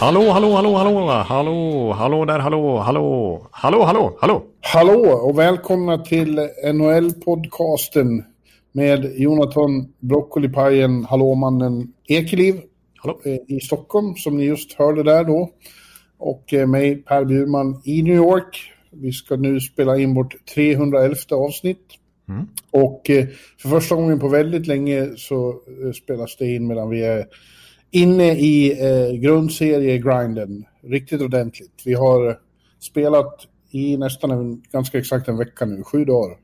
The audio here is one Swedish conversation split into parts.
Hallå, hallå, hallå, hallå, hallå, hallå där, hallå, hallå, hallå, hallå, hallå. Hallå och välkomna till NHL-podcasten med Jonathan Broccolipajen, Hallåmannen Ekeliv Hallå. eh, i Stockholm som ni just hörde där då. Och eh, mig Per Bjurman i New York. Vi ska nu spela in vårt 311 avsnitt. Mm. Och eh, för första gången på väldigt länge så spelas det in medan vi är inne i eh, grundserie-grinden. Riktigt ordentligt. Vi har spelat i nästan en, ganska exakt en vecka nu, sju dagar.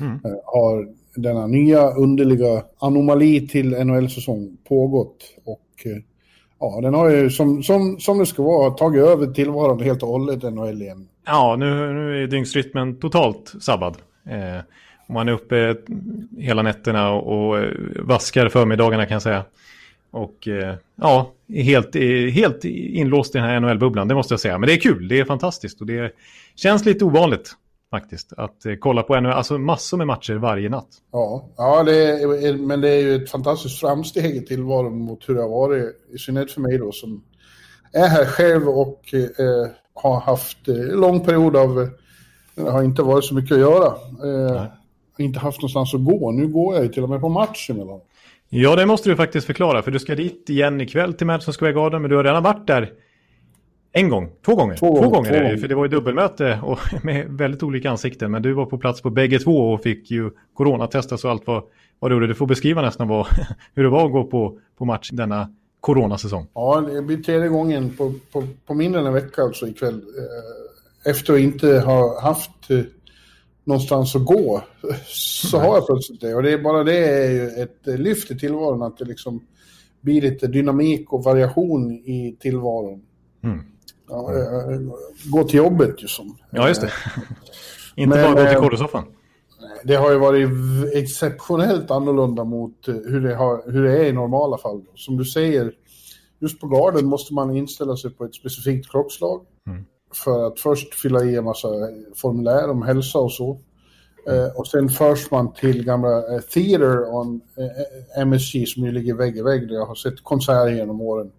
Mm. Eh, har denna nya underliga anomali till NHL-säsong pågått. Och eh, ja, den har ju som, som, som det ska vara tagit över tillvaron helt och hållet NHL igen. Ja, nu, nu är dygnsrytmen totalt sabbad. Eh, man är uppe hela nätterna och, och eh, vaskar förmiddagarna kan jag säga. Och eh, ja, helt, helt inlåst i den här NHL-bubblan, det måste jag säga. Men det är kul, det är fantastiskt och det känns lite ovanligt faktiskt. Att eh, kolla på NHL, alltså massor med matcher varje natt. Ja, ja det är, men det är ju ett fantastiskt framsteg i tillvaron mot hur det har varit, i synnerhet för mig då som är här själv och eh, har haft eh, en lång period av, eh, det har inte varit så mycket att göra. Eh, inte haft någonstans att gå. Nu går jag ju till och med på match emellan. Ja, det måste du faktiskt förklara, för du ska dit igen ikväll till Madison Square Garden, men du har redan varit där en gång, två gånger. Två gånger, gånger två det, gånger. för det var ju dubbelmöte och med väldigt olika ansikten, men du var på plats på bägge två och fick ju coronatestas och allt vad, vad du gjorde. Du får beskriva nästan vad, hur det var att gå på, på match denna coronasäsong. Ja, det blir tredje gången på, på, på mindre än en vecka alltså ikväll. Eh, efter att inte ha haft eh, någonstans att gå så har jag plötsligt det. Och det är bara det är ju ett lyft i tillvaron att det liksom blir lite dynamik och variation i tillvaron. Mm. Ja, gå till jobbet ju som. Ja, just det. Inte Men, bara gå till eh, korrsoffan. Det har ju varit exceptionellt annorlunda mot eh, hur det, har, hur det är i normala fall. Som du säger, just på garden måste man inställa sig på ett specifikt klockslag. Mm. För att först fylla i en massa formulär om hälsa och så. Eh, och sen förs man till gamla eh, Theater on eh, MSG som ju ligger vägg i vägg där jag har sett konserter genom åren.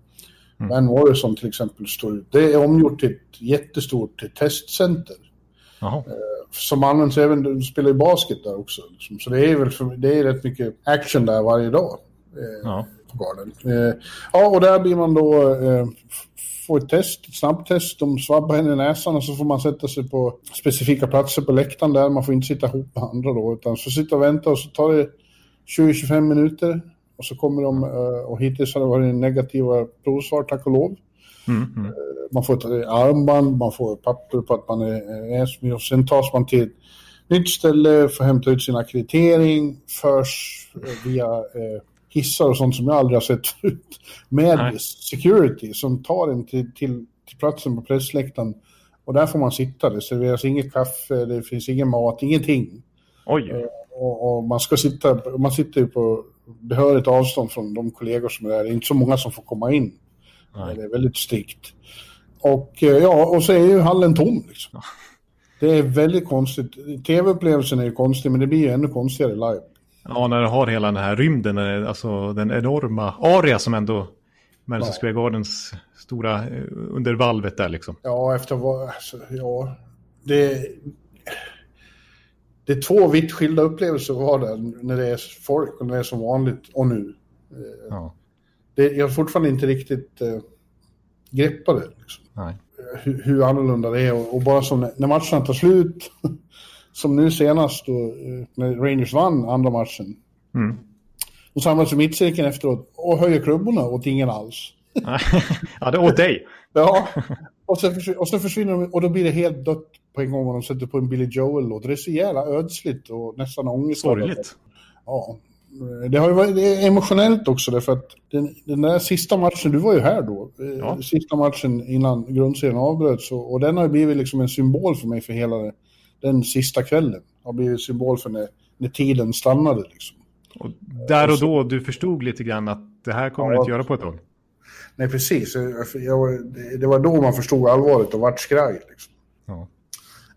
Mm. Van Morrison till exempel står ut. Det är omgjort till ett jättestort testcenter Jaha. som används även, du spelar ju basket där också. Liksom. Så det är väl för, det är rätt mycket action där varje dag eh, Ja. på garden. Eh, ja, och där blir man då, eh, f- får ett test, ett snabbtest, de svabbar en i näsan och så får man sätta sig på specifika platser på läktaren där. Man får inte sitta ihop med andra då, utan så sitta och vänta och så tar det 20-25 minuter. Och så kommer de, eh, och hittills har det varit negativa provsvar, tack och lov. Mm, mm. Man får ett armband, man får papper på att man är SMI och sen tas man till ett nytt ställe för att hämta ut sin akkreditering, förs eh, via eh, hissar och sånt som jag aldrig har sett förut. Med Nej. security som tar en till, till, till platsen på pressläktaren. Och där får man sitta, det serveras inget kaffe, det finns ingen mat, ingenting. Oj, Och, och man ska sitta, man sitter ju på behörigt avstånd från de kollegor som är där. Det är inte så många som får komma in. Nej. Det är väldigt strikt. Och eh, ja, och så är ju hallen tom liksom. Det är väldigt konstigt. Tv-upplevelsen är ju konstig, men det blir ju ännu konstigare live. Ja, när du har hela den här rymden, eh, alltså den enorma area som ändå Madison Ja. Square Gardens stora eh, under valvet där liksom. Ja, efter vad... Alltså, ja, det, det är två vitt skilda upplevelser att vara där när det är folk och när det är som vanligt och nu. Eh, Ja, Det, jag har fortfarande inte riktigt eh, greppat det. Liksom. hur, hur annorlunda det är. Och, och bara som när, när matcherna tar slut, som nu senast då, eh, när Rangers vann andra matchen. Mm. Då samlas i mittcirkeln efteråt och höjer klubborna åt ingen alls. ja, det åt dig. Ja, och så, försvinner, och så försvinner de och då blir det helt dött på en gång när de sätter på en Billy Joel-låt. Det är så jävla ödsligt och nästan ångestladdat. Sorgligt. Ja, det har ju varit det är emotionellt också därför att den, den där sista matchen, du var ju här då, ja. sista matchen innan grundserien avbröts och, och den har ju blivit liksom en symbol för mig för hela den sista kvällen. Har blivit symbol för när, när tiden stannade liksom. Och där och då, du förstod lite grann att det här kommer ja, du inte göra på ett tag? Nej, precis. Jag, det var då man förstod allvaret och vart skraj. Liksom. Ja.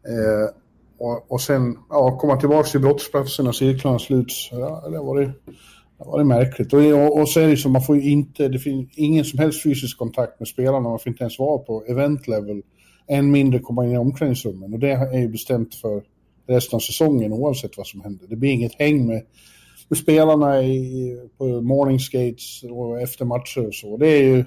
Eh, och, och sen ja, komma tillbaka till brottsplatsen och cirklarna sluts. Ja, det var det, det var det märkligt. Och, och, och så är det så, man får ju inte, det finns ingen som helst fysisk kontakt med spelarna. Man får inte ens vara på event level. Än mindre komma in i omklädningsrummen. Och det är ju bestämt för resten av säsongen oavsett vad som händer. Det blir inget häng med, med spelarna i, på morning skates och efter matcher och så. Det är ju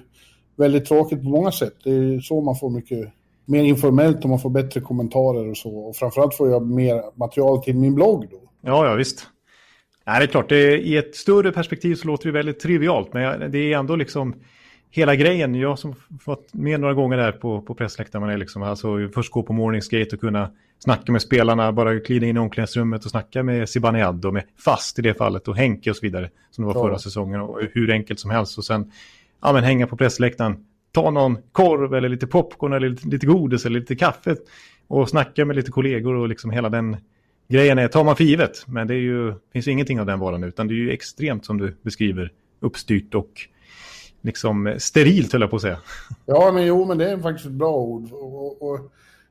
väldigt tråkigt på många sätt. Det är så man får mycket mer informellt och man får bättre kommentarer och så. Och framförallt får jag mer material till min blogg då. Ja, ja visst. Nej, det är klart, det är, i ett större perspektiv så låter det väldigt trivialt, men det är ändå liksom hela grejen. Jag som fått med några gånger där på, på pressläktaren, är liksom, alltså först gå på morningsgate och kunna snacka med spelarna, bara glida in i omklädningsrummet och snacka med Zibanejad och med Fast i det fallet och Henke och så vidare, som det var ja. förra säsongen och hur enkelt som helst. Och sen ja, men hänga på pressläktaren, ta någon korv eller lite popcorn eller lite, lite godis eller lite kaffe och snacka med lite kollegor och liksom hela den grejen är, tar man för givet, men det är ju, finns ingenting av den varan utan det är ju extremt som du beskriver uppstyrt och liksom sterilt höll jag på att säga. Ja, men jo, men det är faktiskt ett bra ord. Och, och,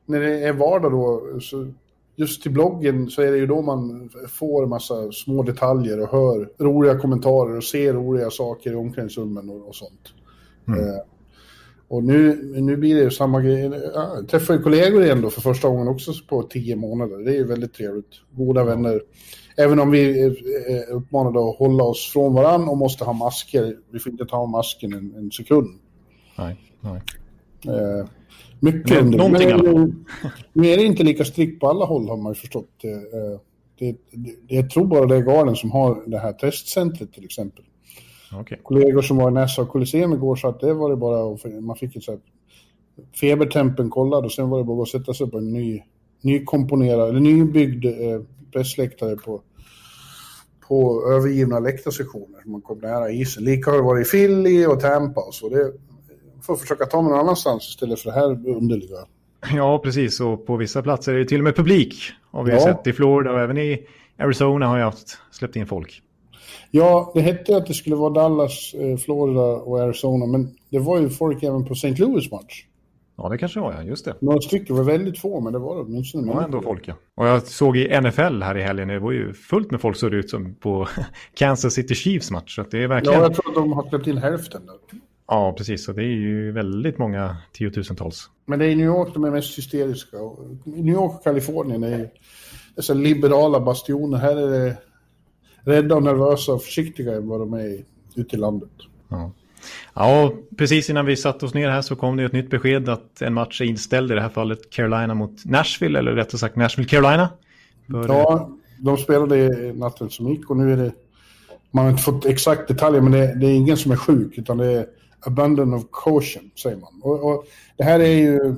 när det är vardag då, så just till bloggen så är det ju då man får massa små detaljer och hör roliga kommentarer och ser roliga saker i omklädningsrummen och, och sånt. Mm. Eh, och nu, nu blir det samma grej. Jag träffar ju kollegor igen då för första gången också på tio månader. Det är ju väldigt trevligt. Goda vänner. Även om vi är uppmanade att hålla oss från varandra och måste ha masker. Vi får inte ta av masken en, en sekund. Nej, nej. Eh, mycket under. Någonting Men, eh, nu är det inte lika strikt på alla håll har man ju förstått. Eh, det, det, det, jag tror bara det är Garden som har det här testcentret till exempel. Okay. Kollegor som var i Nassau Colosseum igår sa att det var det bara, man fick ett så här febertempen kollad och sen var det bara att sätta sig på en ny, nykomponerad, eller nybyggd eh, pressläktare på, på övergivna läktarsektioner. Man kom nära isen. Lika har det varit i Philly och Tampa och så. Det får försöka ta mig någon annanstans istället för det här underliga. Ja, precis. Och på vissa platser är det till och med publik. Har vi ja. sett i Florida och även i Arizona har jag haft släppt in folk. Ja, det hette att det skulle vara Dallas, eh, Florida och Arizona, men det var ju folk även på St. Louis match. Ja, det kanske var, ja. Just det. Några stycken var väldigt få, men det var det åtminstone. Det var ändå folk, ja. Och jag såg i NFL här i helgen, det var ju fullt med folk såg det ut som på Kansas City Chiefs match. Så det är verkligen... Ja, jag tror att de har släppt in hälften där. Ja, precis. Så det är ju väldigt många tiotusentals. Men det är i New York de är mest hysteriska. New York och Kalifornien är dessa liberala bastioner. Här är det rädda och nervösa och försiktiga än vad de är ute i landet. Ja. Ja, precis innan vi satte oss ner här så kom det ett nytt besked att en match är inställd, i det här fallet Carolina mot Nashville, eller rättare sagt Nashville Carolina. Ja, de spelade natten som gick och nu är det, man har inte fått exakt detaljer, men det, det är ingen som är sjuk, utan det är abundant of caution, säger man. Och, och det här är ju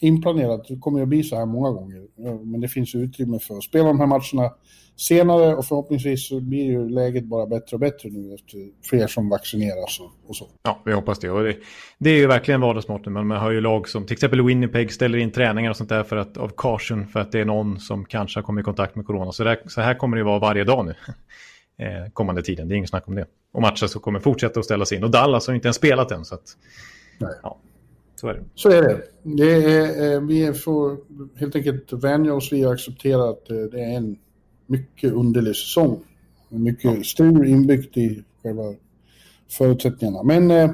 inplanerat, det kommer ju att bli så här många gånger, men det finns utrymme för att spela de här matcherna senare och förhoppningsvis så blir ju läget bara bättre och bättre nu efter fler som vaccineras och, och så. Ja, vi hoppas det. Och det, det är ju verkligen vardagsmåtten, men man har ju lag som till exempel Winnipeg ställer in träningar och sånt där för att, av caution för att det är någon som kanske har kommit i kontakt med corona. Så, där, så här kommer det vara varje dag nu. Eh, kommande tiden, det är inget snack om det. Och matcher så kommer fortsätta att ställas in. Och Dallas har inte ens spelat än, så att... Nej. Ja. Så är det. Så är det. det är, eh, vi får helt enkelt vänja oss vid att acceptera att eh, det är en mycket underlig säsong. Mycket ja. stor inbyggt i själva förutsättningarna. Men eh,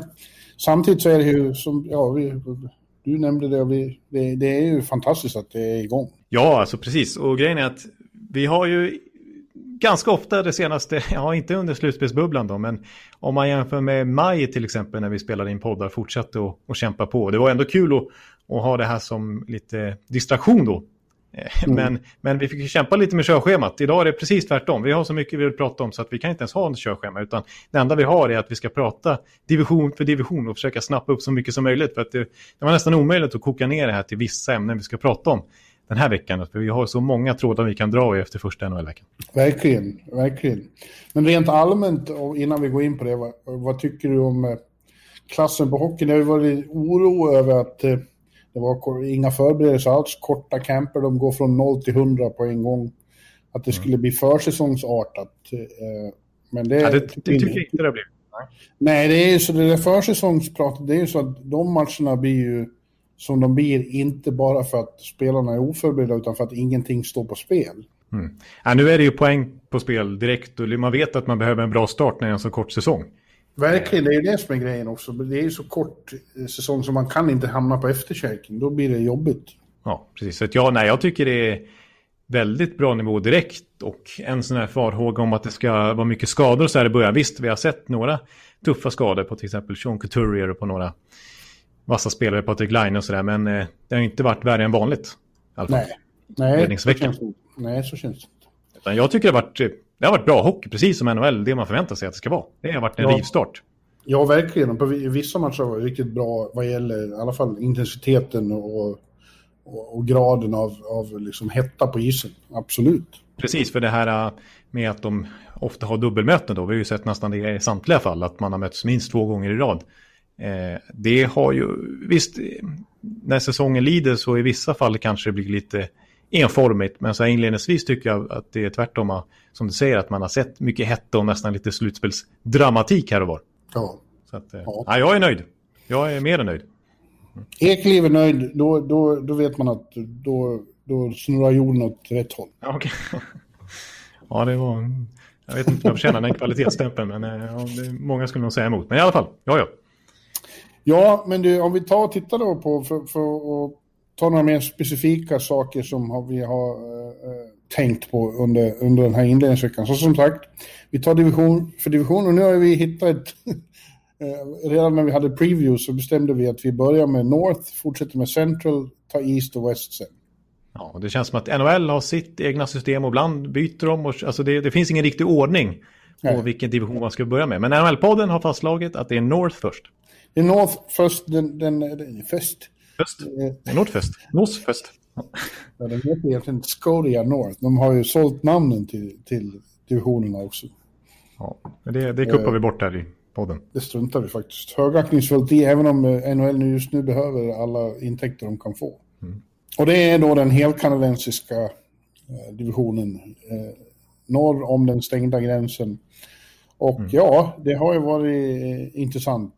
samtidigt så är det ju som, ja, vi, du nämnde det, vi, det, det är ju fantastiskt att det är igång. Ja, alltså precis. Och grejen är att vi har ju ganska ofta det senaste, ja inte under slutspelsbubblan då, men om man jämför med maj till exempel när vi spelade in poddar fortsatte att kämpa på. Det var ändå kul att, att ha det här som lite distraktion då Eh, mm. Men, men vi fick kämpa lite med körschemat. Idag är det precis tvärtom. Vi har så mycket vi vill prata om så att vi kan inte ens ha en körschema. Utan det enda vi har är att vi ska prata division för division och försöka snappa upp så mycket som möjligt. För att det, det var nästan omöjligt att koka ner det här till vissa ämnen vi ska prata om. Den här veckan. För vi har så många trådar vi kan dra i efter första NHL-veckan. Verkligen, verkligen. Men rent allmänt, innan vi går in på det, vad, vad tycker du om eh, klassen på hockeyn? Det har ju varit oro över att eh, det var inga förberedelser alls, korta camper, de går från 0 till 100 på en gång. Att det mm. skulle bli försäsongsartat. Men det, ja, det, det tycker jag inte det har blivit. Nej, det är ju så det där försäsongspratet, det är ju så att de matcherna blir ju som de blir, inte bara för att spelarna är oförberedda utan för att ingenting står på spel. Mm. Ja, nu är det ju poäng på spel direkt och man vet att man behöver en bra start när det är en så kort säsong. Verkligen, det är ju det som är grejen också. Det är ju så kort säsong så man kan inte hamna på efterkälken. Då blir det jobbigt. Ja, precis. Så ja, nej, jag tycker det är väldigt bra nivå direkt och en sån här farhåga om att det ska vara mycket skador så här i början. Visst, vi har sett några tuffa skador på till exempel Sean Couturier och på några vassa spelare, Patrik Line och sådär, men eh, det har inte varit värre än vanligt. Nej, nej, så känns nej, så känns det Utan Jag tycker det har, varit, det har varit bra hockey, precis som NHL, det man förväntar sig att det ska vara. Det har varit en ja. rivstart. Ja, verkligen. På vissa matcher var det riktigt bra vad gäller i alla fall intensiteten och och, och graden av, av liksom hetta på isen. Absolut. Precis, för det här äh, med att de ofta har dubbelmöten då. Vi har ju sett nästan det i samtliga fall, att man har mötts minst två gånger i rad. Eh, det har ju, visst, när säsongen lider så i vissa fall kanske det blir lite enformigt. Men så inledningsvis tycker jag att det är tvärtom, som du säger, att man har sett mycket hetta och nästan lite slutspelsdramatik här och var. Ja. Så att, eh, ja. ja. jag är nöjd. Jag är mer än nöjd. Ekliv är nöjd, då, då, då vet man att då, då snurrar jorden åt rätt håll. Ja, okay. ja, det var... Jag vet inte om jag förtjänar den kvalitetsstämpeln, men eh, ja, många skulle nog säga emot. Men i alla fall, ja, ja. Ja, men du, om vi tar och tittar då på, för, för att ta några mer specifika saker som vi har äh, tänkt på under, under den här inledningsveckan. Så som sagt, vi tar division för division och nu har vi hittat ett Eh, redan när vi hade preview så bestämde vi att vi börjar med North, fortsätter med Central, tar East och West sen. Ja, det känns som att NHL har sitt egna system och ibland byter de. Och, alltså det, det finns ingen riktig ordning på Nej. vilken division man ska börja med. Men NHL-podden har fastslagit att det är North först. Är North först, den, den, den. Först? Eh, North först. North. Ja, den heter egentligen Scotia North. De har ju sålt namnen till, till divisionerna också. Ja, det, det kuppar uh, vi bort här i podden. Det struntar vi faktiskt högaktningsfullt i, även om eh, NHL nu just nu behöver alla intäkter de kan få. Mm. Och det är då den helkanadensiska eh, divisionen eh, norr om den stängda gränsen. Och mm. ja, det har ju varit eh, intressant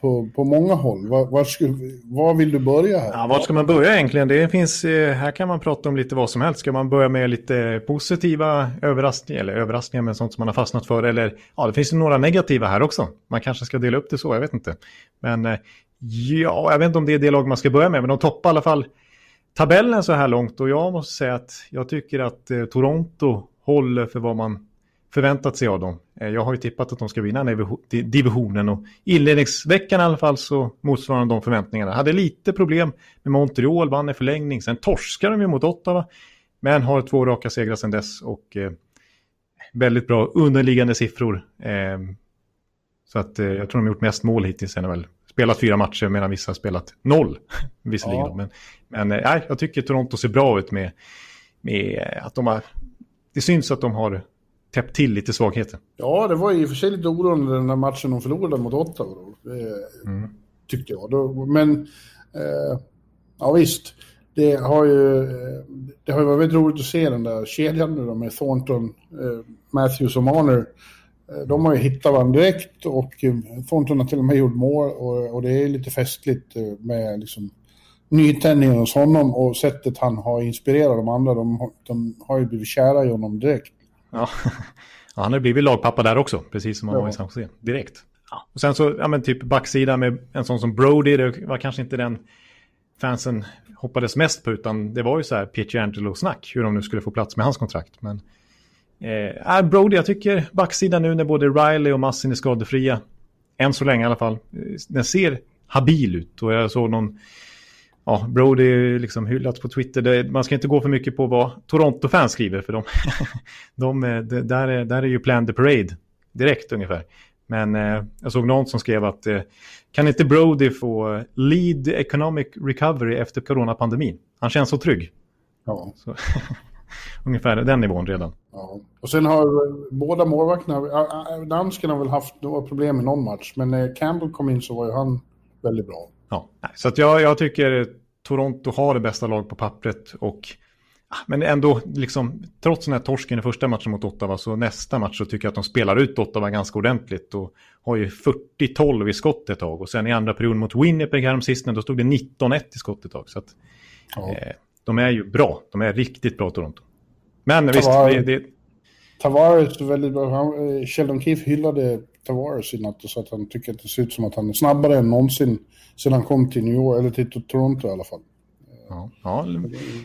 på, på många håll. Var, var, ska, var vill du börja här? Ja, var ska man börja egentligen? Det finns, eh, här kan man prata om lite vad som helst. Ska man börja med lite positiva överraskningar, eller överraskningar med sånt som man har fastnat för? Eller ja, det finns ju några negativa här också. Man kanske ska dela upp det så, jag vet inte. Men eh, ja, jag vet inte om det är det lag man ska börja med, men de toppar i alla fall tabellen så här långt. Och jag måste säga att jag tycker att eh, Toronto håller för vad man förväntat sig av dem. Eh, jag har ju tippat att de ska vinna divisionen och inledningsveckan i alla fall så motsvarar de förväntningarna. Hade lite problem med Montreal, vann i förlängning, sen torskade de ju mot Ottawa, men har två raka segrar sedan dess och eh, väldigt bra underliggande siffror. Eh, så att eh, jag tror de har gjort mest mål hittills i NHL. Spelat fyra matcher medan vissa har spelat noll, visserligen. Ja. Men, men eh, jag tycker Toronto ser bra ut med, med att de har... Det syns att de har täppt till lite svagheter. Ja, det var i och för sig lite oroande den där matchen de förlorade mot Ottawa. Mm. Tyckte jag. Men, eh, ja visst. Det har ju det har ju varit väldigt roligt att se den där kedjan nu då med Thornton, eh, Matthews och Marner. Eh, de har ju hittat varandra direkt och eh, Thornton har till och med gjort mål och, och det är lite festligt eh, med liksom nytändningen hos honom och sättet han har inspirerat de andra. De, de har ju blivit kära i honom direkt. Ja. ja, han har blivit lagpappa där också, precis som han ja. var i San Jose, direkt. Ja. Och sen så, ja men typ backsida med en sån som Brody, det var kanske inte den fansen hoppades mest på, utan det var ju så här Pietrangelo-snack, hur de nu skulle få plats med hans kontrakt. Men eh, Brody, jag tycker backsida nu när både Riley och Massin är skadefria, än så länge i alla fall, eh, den ser habil ut. Och jag såg någon ja, Brody liksom hyllats på Twitter. Det, man ska inte gå för mycket på vad Toronto-fans skriver, för de, de, de, där, är, där är ju plan the parade direkt ungefär. Men eh, jag såg någon som skrev att eh, kan inte Brody få lead economic recovery efter coronapandemin? Han känns så trygg. Ja. Så, ungefär den nivån redan. Ja. Och sen har båda målvakterna, dansken har väl haft några problem i någon match, men när Campbell kom in så var ju han väldigt bra. Ja, så att jag, jag tycker Toronto har det bästa lag på pappret och men ändå, liksom, trots den här torsken i första matchen mot Ottawa så nästa match så tycker jag att de spelar ut Ottawa ganska ordentligt och har ju 40-12 i skott ett tag och sen i andra perioden mot Winnipeg häromsistens då stod det 19-1 i skott ett tag. Så att, ja. eh, de är ju bra, de är riktigt bra Toronto. Men visst, det... Tavares är väldigt bra. Han, eh, Sheldon Keefe hyllade Tavares i natt och sa att han tycker att det ser ut som att han är snabbare än någonsin sedan han kom till New York, eller till Toronto i alla fall. Ja, ja.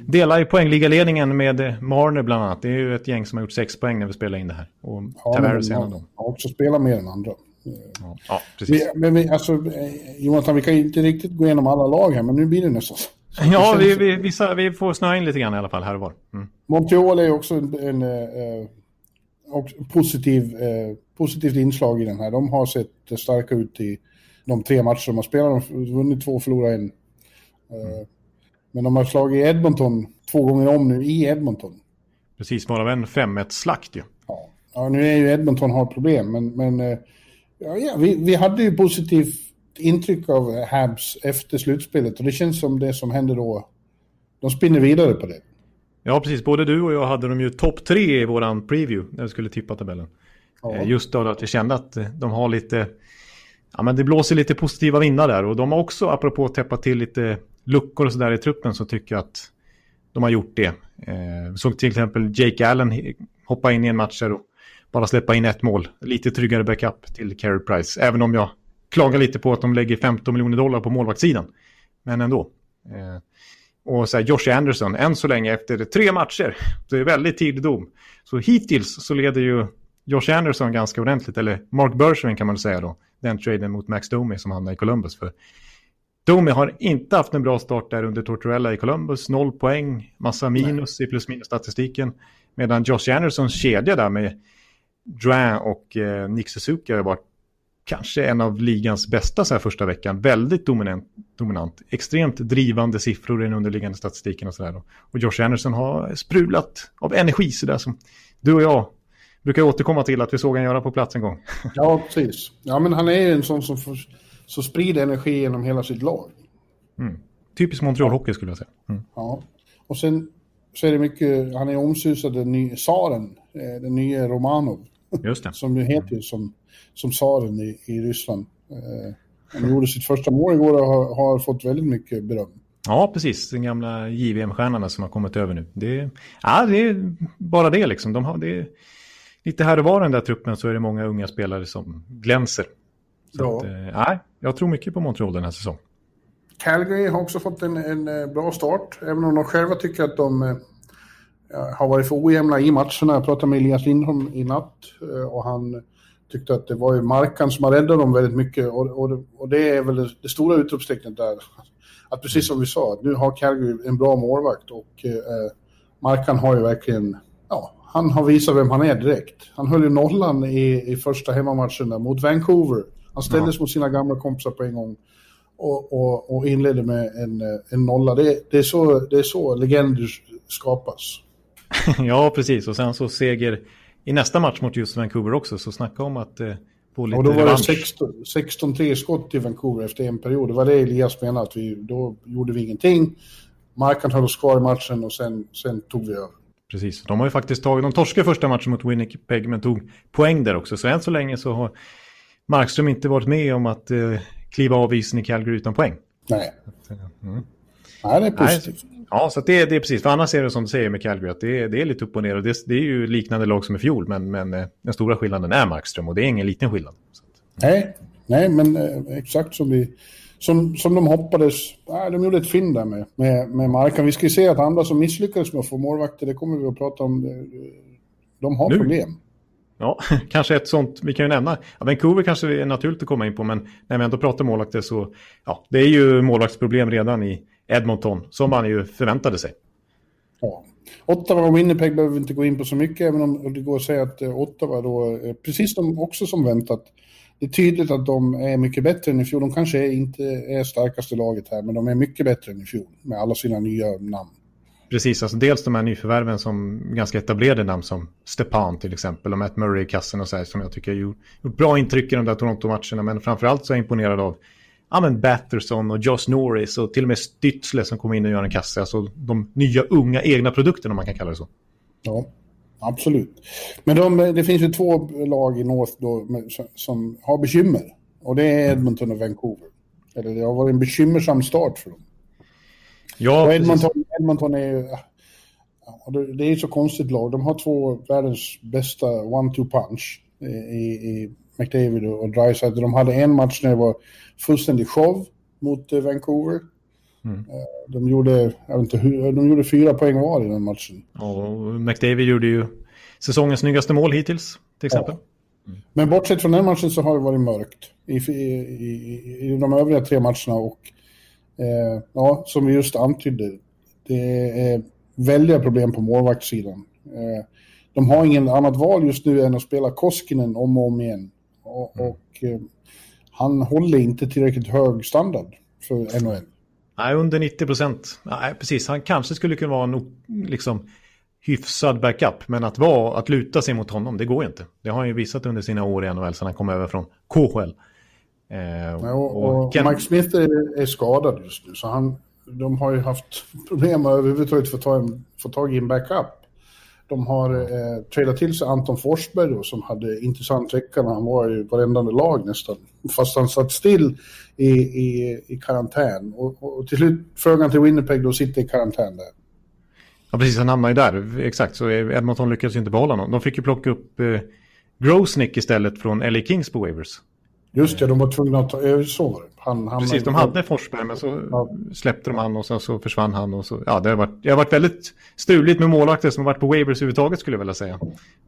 Delar ju poängligaledningen med Marner bland annat. Det är ju ett gäng som har gjort sex poäng när vi spelar in det här. Och ja, Tavares är en av dem. Har också spelat mer än andra. Ja, ja precis. Vi, men vi, alltså, eh, Jonathan, vi kan ju inte riktigt gå igenom alla lag här, men nu blir det nästan så. Ja, vi, vi, vi får snöa in lite grann i alla fall här och var. Mm. Montreal är också en, en, en, en positiv, eh, positivt inslag i den här. De har sett starka ut i de tre matcher de har spelat. De har vunnit två och förlorat en. Mm. Men de har slagit Edmonton två gånger om nu i Edmonton. Precis, varav en 5-1-slakt ju. Ja. ja, nu är ju Edmonton har problem, men, men eh, ja, ja, vi, vi hade ju positivt intryck av Habs efter slutspelet och det känns som det som händer då, de spinner vidare på det. Ja, precis. Både du och jag hade dem ju topp tre i våran preview när vi skulle tippa tabellen. Ja. Eh, just då att vi kände att de har lite, ja men det blåser lite positiva vindar där och de har också, apropå att täppa till lite luckor och sådär i truppen så tycker jag att de har gjort det. Eh, såg till exempel Jake Allen hoppa in i en match och bara släppa in ett mål. Lite tryggare backup till Carey Price. Även om jag klagar lite på att de lägger 15 miljoner dollar på målvaktssidan. Men ändå. Eh, och så här, Josh Anderson, än så länge efter tre matcher, det är väldigt tidig dom. Så hittills så leder ju Josh Anderson ganska ordentligt, eller Mark Bergevin kan man säga då, den traden mot Max Domi som hamnade i Columbus. För Domi har inte haft en bra start där under Tortorella i Columbus. Noll poäng, massa minus Nej. i plus minus statistiken. Medan Josh Andersons kedja där med Drouin och eh, Nick Suzuki har varit kanske en av ligans bästa så här första veckan. Väldigt dominant, dominant. Extremt drivande siffror i den underliggande statistiken och sådär. Och Josh Anderson har sprulat av energi sådär som du och jag brukar återkomma till att vi såg han göra på plats en gång. Ja, precis. Ja, men han är en sån som får så sprider energi genom hela sitt lag. Mm. Typiskt Montreal Hockey skulle jag säga. Mm. Ja, och sen så är det mycket, han är omsusad den nya tsaren, eh, den nya Romanov. Just det. som nu heter mm. som, som tsaren i, i Ryssland. Eh, han gjorde sitt första mål igår och har, har fått väldigt mycket beröm. Ja, precis. Den gamla JVM-stjärnan som har kommit över nu. Det, ja, det är bara det liksom. De har, det är, lite här och var den där truppen så är det många unga spelare som glänser. Så ja. att, eh, jag tror mycket på Montreal den här säsongen. Calgary har också fått en, en, eh, bra start, även om de själva tycker att de eh, har varit för ojämna i matcherna. Jag pratade med Elias Lindholm i natt eh, och han tyckte att det var ju Markan som har räddat dem väldigt mycket och, och, och det är väl det, stora utropstecknet där. Att precis som vi sa, nu har Calgary en bra målvakt och eh, Markan har ju verkligen, ja, han har visat vem han är direkt. Han höll ju nollan i, i första hemmamatchen där mot Vancouver han ställdes ja. mot sina gamla kompisar på en gång och, och, och inledde med en, en nolla. Det, det, är så, det är så legender skapas. ja, precis. Och sen så seger i nästa match mot just Vancouver också. Så snacka om att eh, få lite Och då var revansch. det 16-3 skott i Vancouver efter en period. Det var det Elias menade. Att vi, då gjorde vi ingenting. Marken höll oss kvar i matchen och sen, sen tog vi över. Precis, de har ju faktiskt tagit, de torskade första matchen mot Winnipeg men tog poäng där också. Så än så länge så har Markström inte varit med om att eh, kliva av isen i Calgary utan poäng. Nej. Mm. Nej, det är positivt. Nej, ja, så det, det, är precis. För annars är det som du säger med Calgary, att det, det är lite upp och ner. Och det, det, är ju liknande lag som i fjol, men, men eh, den stora skillnaden är Markström och det är ingen liten skillnad. Nej, nej men eh, exakt som, vi, som, som de hoppades. Nej, de gjorde ett fynd där med, med, med Markan. Vi ska ju se att andra som misslyckades med att få målvakter, det kommer vi att prata om. De har nu. problem. Ja, kanske ett sånt, vi kan ju nämna, ja, Vancouver kanske är naturligt att komma in på, men när vi ändå pratar målvakter så, ja, det är ju målvaktsproblem redan i Edmonton, som man ju förväntade sig. Ja. Ottawa och Winnipeg behöver vi inte gå in på så mycket, även om det går att säga att eh, Ottawa då, eh, precis som, också som väntat, det är tydligt att de är mycket bättre än i fjol. De kanske inte är starkaste laget här, men de är mycket bättre än i fjol med alla sina nya namn. Precis, alltså dels de här nyförvärven som ganska etablerade namn som Stepan till exempel och Matt Murray i kassen och så här som jag tycker har gjort, gjort bra intryck i de där Toronto-matcherna men framförallt så är jag imponerad av ja, men Batterson och Josh Norris och till och med Stützle som kommer in och gör en kasse. Alltså de nya unga egna produkterna om man kan kalla det så. Ja, absolut. Men de, det finns ju två lag i North då, som har bekymmer. Och det är Edmonton och Vancouver. Eller det har varit en bekymmersam start för dem. Ja, Edmonton, Edmonton är ju... Det är ju så konstigt lag. De har två världens bästa one-two punch i, i McDavid och Dreisaitl. De hade en match när det var fullständig show mot eh, Vancouver. Mm. Eh, de, gjorde, jag vet inte, de gjorde fyra poäng var i den matchen. Och McDavid gjorde ju säsongens snyggaste mål hittills, till exempel. Ja. Men bortsett från den matchen så har det varit mörkt i, i, i, i de övriga tre matcherna. Och eh, ja, som vi just antydde, det är väldiga problem på målvaktssidan. Eh, de har ingen annat val just nu än att spela Koskinen om och om igen. Och, mm. och eh, han håller inte tillräckligt hög standard för NHL. Nej, under 90 procent. Nej, precis. Han kanske skulle kunna vara en liksom, hyfsad backup. Men att, vara, att luta sig mot honom, det går inte. Det har han ju visat under sina år i NHL sedan han kom över från KHL. Eh, ja, och, och Ken... Mike Smith är, är, skadad just nu. Så han, de har ju haft problem överhuvudtaget att ta en, få tag i en backup. De har eh, tradat till sig Anton Forsberg då, som hade intressant vecka när han var i varenda lag nästan. Fast han satt still i, i, i karantän. Och, och till slut frågan till Winnipeg då sitter i karantän där. Ja, precis. Han hamnade ju där. Exakt, så Edmonton lyckades inte behålla honom. De fick ju plocka upp eh, Grosnick istället från LA Kings på Waivers. Just det, de var tvungna att ta... Så var det. Han, han Precis, de hade Forsberg men så ja. släppte de han och sen så försvann han. Och så, ja, det, har varit, det har varit väldigt struligt med målvakter som har varit på Waivers överhuvudtaget skulle jag vilja säga.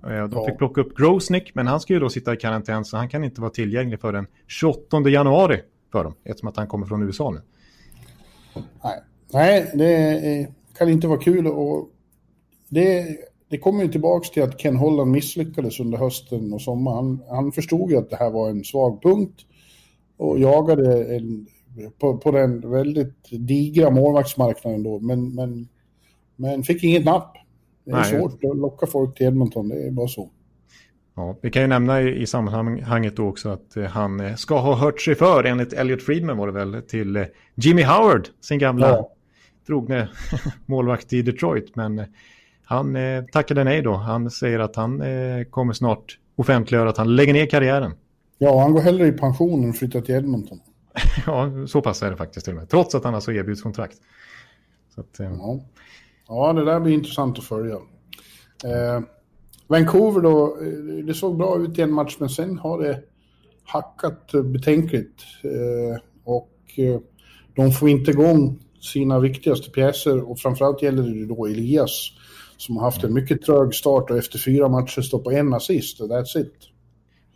De ja. fick plocka upp Grosnick men han ska ju då sitta i karantän så han kan inte vara tillgänglig för den 28 januari för dem eftersom att han kommer från USA nu. Nej, Nej det kan inte vara kul och det det kommer ju tillbaka till att Ken Holland misslyckades under hösten och sommaren. Han, han förstod ju att det här var en svag punkt och jagade en, på, på den väldigt digra målvaktsmarknaden då, men, men, men fick inget napp. Det är Nej. svårt att locka folk till Edmonton, det är bara så. Ja, vi kan ju nämna i, i sammanhanget då också att eh, han eh, ska ha hört sig för, enligt Elliot Friedman var det väl, till eh, Jimmy Howard, sin gamla ja. trogne målvakt i Detroit. Men han eh, tackade nej då. Han säger att han eh, kommer snart offentliggöra att han lägger ner karriären. Ja, han går hellre i pension än flyttar till Edmonton. ja, så pass är det faktiskt till och med. Trots att han alltså erbjuds kontrakt. Att, eh... ja. ja, det där blir intressant att följa. Eh, Vancouver då, eh, det såg bra ut i en match men sen har det hackat betänkligt. Eh, och eh, de får inte igång sina viktigaste pjäser och framförallt gäller det då Elias som har haft en mycket trög start och efter fyra matcher står på en assist och that's it.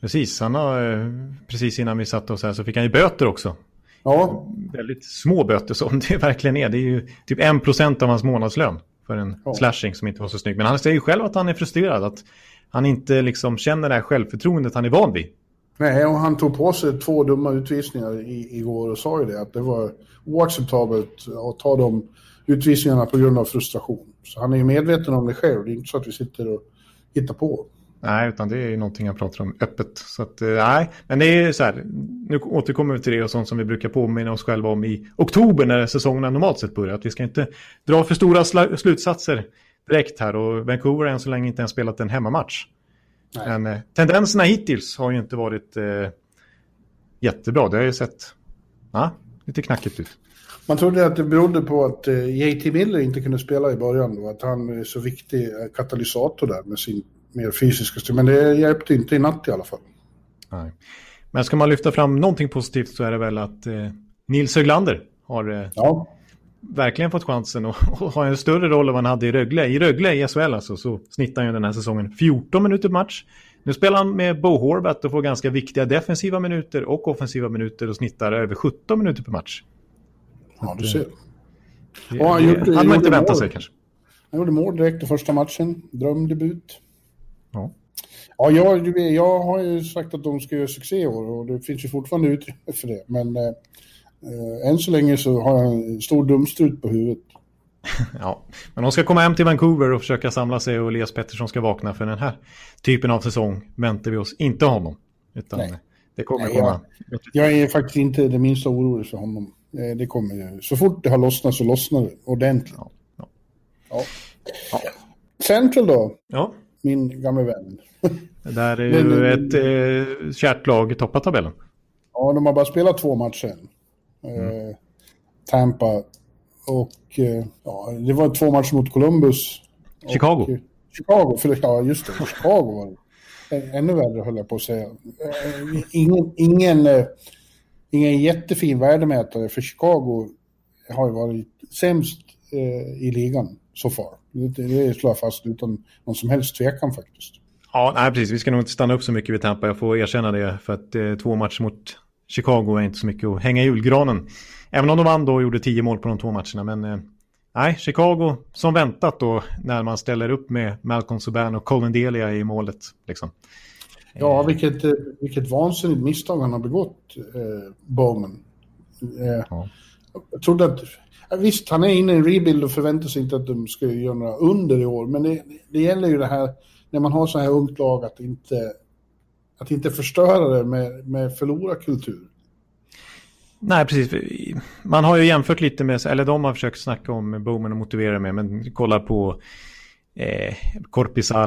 Precis, han har, eh, precis innan vi satte oss här så fick han ju böter också. Ja. Väldigt små böter som det verkligen är. Det är ju typ en procent av hans månadslön för en ja. slashing som inte var så snygg. Men han säger ju själv att han är frustrerad, att han inte liksom känner det här självförtroendet han är van vid. Nej, och han tog på sig två dumma utvisningar i, igår och sa ju det, att det var oacceptabelt att ta de utvisningarna på grund av frustration. Så han är ju medveten om det själv, det är inte så att vi sitter och hittar på. Nej, utan det är ju någonting jag pratar om öppet. Så att, eh, nej, men det är så här, nu återkommer vi till det och sånt som vi brukar påminna oss själva om i oktober när säsongerna normalt sett börjar. Att vi ska inte dra för stora slutsatser direkt här och Vancouver har än så länge inte ens spelat en hemmamatch. Nej. Men eh, tendenserna hittills har ju inte varit eh, jättebra. Det har ju sett ja, lite knackigt ut. Man trodde att det berodde på att eh, JT Miller inte kunde spela i början då, att han är så viktig eh, katalysator där med sin mer fysiska stil. Men det hjälpte inte i natt i alla fall. Nej. Men ska man lyfta fram någonting positivt så är det väl att eh, Nils Höglander har eh, ja. verkligen fått chansen att ha en större roll än vad han hade i Rögle. I Rögle i SHL alltså så snittar han den här säsongen 14 minuter match. Nu spelar han med Bo Horvat och får ganska viktiga defensiva minuter och offensiva minuter och snittar över 17 minuter per match. Ja, du ser. Det, han gjorde, hade man inte väntat sig kanske. Han gjorde mål direkt i första matchen. Drömdebut. Ja. Ja, jag, jag har ju sagt att de ska göra succé i år och det finns ju fortfarande utrymme för det. Men eh, än så länge så har jag en stor dumstrut på huvudet. ja, men de ska komma hem till Vancouver och försöka samla sig och Elias Pettersson ska vakna för den här typen av säsong väntar vi oss inte honom. Utan Nej. det kommer Nej, komma. Jag, jag, är faktiskt inte det minsta orolig för honom. Eh, det kommer ju. Så fort det har lossnat så lossnar det ordentligt. Ja. Ja. ja. ja. Central då? Ja. Min gamla vän. Där är ju Men, ett eh, kärt lag i toppar tabellen. Ja, de har bara spelat två matcher. Mm. Eh, Tampa och eh, ja, det var två matcher mot Columbus. Chicago. Och, Chicago, för ja just det, Chicago var det. Ännu värre höll jag på att säga. Eh, ingen, ingen, eh, ingen jättefin värdemätare för Chicago har ju varit sämst eh, i ligan så far. Det, det slår jag fast utan någon som helst tvekan faktiskt. Ja, nej, precis. Vi ska nog inte stanna upp så mycket vid Tampa. Jag får erkänna det. För att eh, två matcher mot Chicago är inte så mycket att hänga i julgranen. Även om de vann då och gjorde tio mål på de två matcherna. Men eh, nej, Chicago som väntat då när man ställer upp med Malcolm Subban och Colin Delia i målet. Liksom. Ja, eh. vilket, eh, vilket vansinnigt misstag han har begått, eh, Bowman. Eh, ja. Jag trodde att... Visst, han är inne i en rebuild och förväntar sig inte att de ska göra några under i år. Men det, det gäller ju det här, när man har så här ungt lag, att inte, att inte förstöra det med, med förlorarkultur. Nej, precis. Man har ju jämfört lite med, eller de har försökt snacka om Bowman och motivera med, men kolla på eh,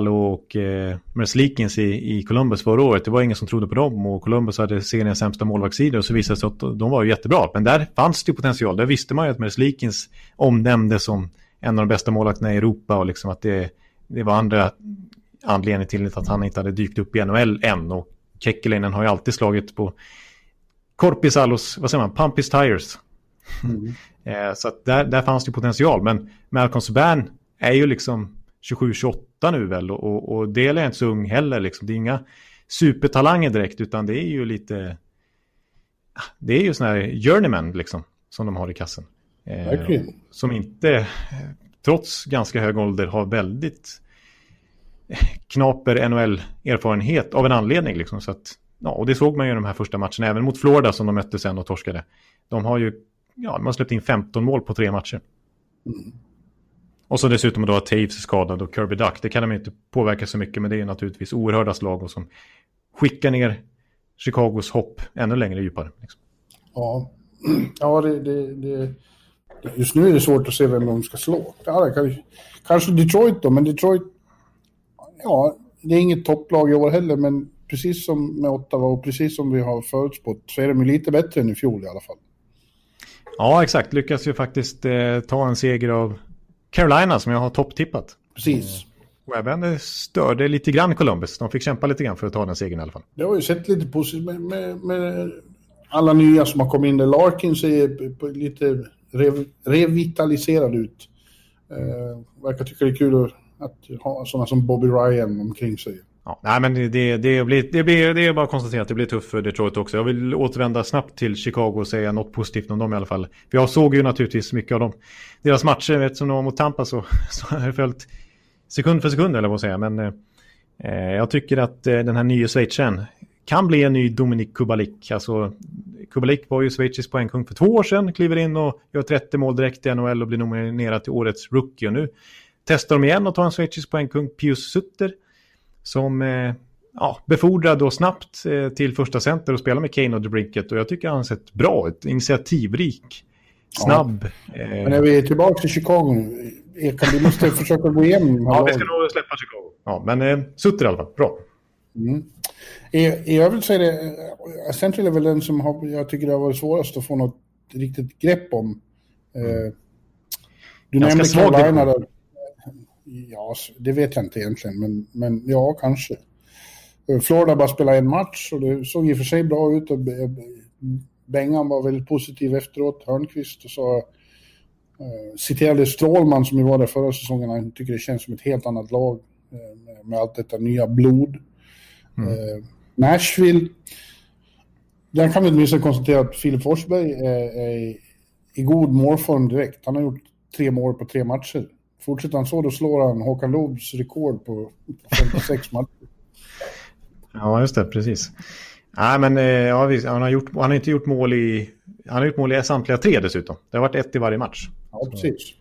och eh, Merslikins i, i Columbus förra året. Det var ingen som trodde på dem och Columbus hade seriens sämsta målvaktssidor och så visade det sig att de var ju jättebra. Men där fanns det ju potential. Där visste man ju att Merslikins omnämndes som en av de bästa målvakterna i Europa och liksom att det, det var andra anledningar till att han inte hade dykt upp i NHL än. Och Kekkelinen har ju alltid slagit på Korpisalos, vad säger man, Pumpis Tires. Mm. eh, så där, där fanns det potential. Men Malcolm Subban är ju liksom 27-28 nu väl och, och, det är inte så ung heller. Liksom. Det är inga supertalanger direkt utan det är ju lite... Det är ju sådana här journeyman liksom som de har i kassen. Eh, som inte, trots ganska hög ålder, har väldigt knaper NHL-erfarenhet av en anledning. Liksom, så att Ja, och det såg man ju i de här första matcherna, även mot Florida som de mötte sen och torskade. De har ju, ja, de har släppt in 15 mål på tre matcher. Mm. Och så dessutom då att Taves är skadad och Kirby Duck. Det kan de inte påverka så mycket, men det är naturligtvis oerhörda slag och som skickar ner Chicagos hopp ännu längre djupare. Liksom. Ja, ja det, det, det, just nu är det svårt att se vem de ska slå. Ja, kanske, kanske Detroit då, men Detroit, ja, det är inget topplag i år heller, men precis som med Ottawa och precis som vi har förutspått så är de lite bättre än i fjol i alla fall. Ja, exakt. Lyckas ju faktiskt eh, ta en seger av Carolina som jag har topptippat. Precis. Och även störde lite grann Columbus. De fick kämpa lite grann för att ta den segern i alla fall. Det har ju sett lite positivt med, med, med, alla nya som har kommit in. Larkin ser lite rev, revitaliserad ut. Eh, verkar tycka det är kul att, att ha sådana som Bobby Ryan omkring sig. Ja, nej, men det, det, blir, det, blir, det är bara att konstatera att det blir tufft för Detroit också. Jag vill återvända snabbt till Chicago och säga något positivt om dem i alla fall. För jag såg ju naturligtvis mycket av dem. Deras matcher, Eftersom de var mot Tampa så, så har jag följt sekund för sekund eller vad säga. Men eh, jag tycker att eh, den här nya schweizaren kan bli en ny Dominic Kubalik. Alltså, Kubalik var ju schweizisk poängkung för två år sedan, kliver in och gör 30 mål direkt i NHL och blir nominerad till årets rookie. Och nu testar de igen och tar en schweizisk poängkung, Pius Sutter som eh, ja, befordrad då snabbt eh, till första center och spelar med Kane och DeBrinket. Och jag tycker han har sett bra ut, initiativrik, snabb. Ja. Eh... Men när vi är tillbaka till Chicago nu, kan vi måste försöka gå igenom. Ja, vi ska nog släppa Chicago. Ja, men eh, Sutter i alla fall, bra. Mm. I, I övrigt så är det, eh, Central är väl den som har, jag tycker det har varit svårast att få något riktigt grepp om. Mm. du nämnde Carolina där. Ja, det vet jag inte egentligen, men, men ja, kanske. Florida bara spelade en match och det såg i och för sig bra ut. Och Bengan var väldigt positiv efteråt, Hörnqvist, och så eh, citerade Strålman som ju var där förra säsongen, han tycker det känns som ett helt annat lag eh, med, med allt detta nya blod. Mm. Eh, Nashville, där kan vi åtminstone konstatera att Filip Forsberg är, är i god målform direkt. Han har gjort tre mål på tre matcher. Fortsätter han så, då slår han Håkan Loobs rekord på 56 matcher. Ja, just det, precis. Nej, men eh, ja, han, har gjort, han har inte gjort mål i... Han har gjort mål i samtliga tre dessutom. Det har varit ett i varje match. Ja, precis.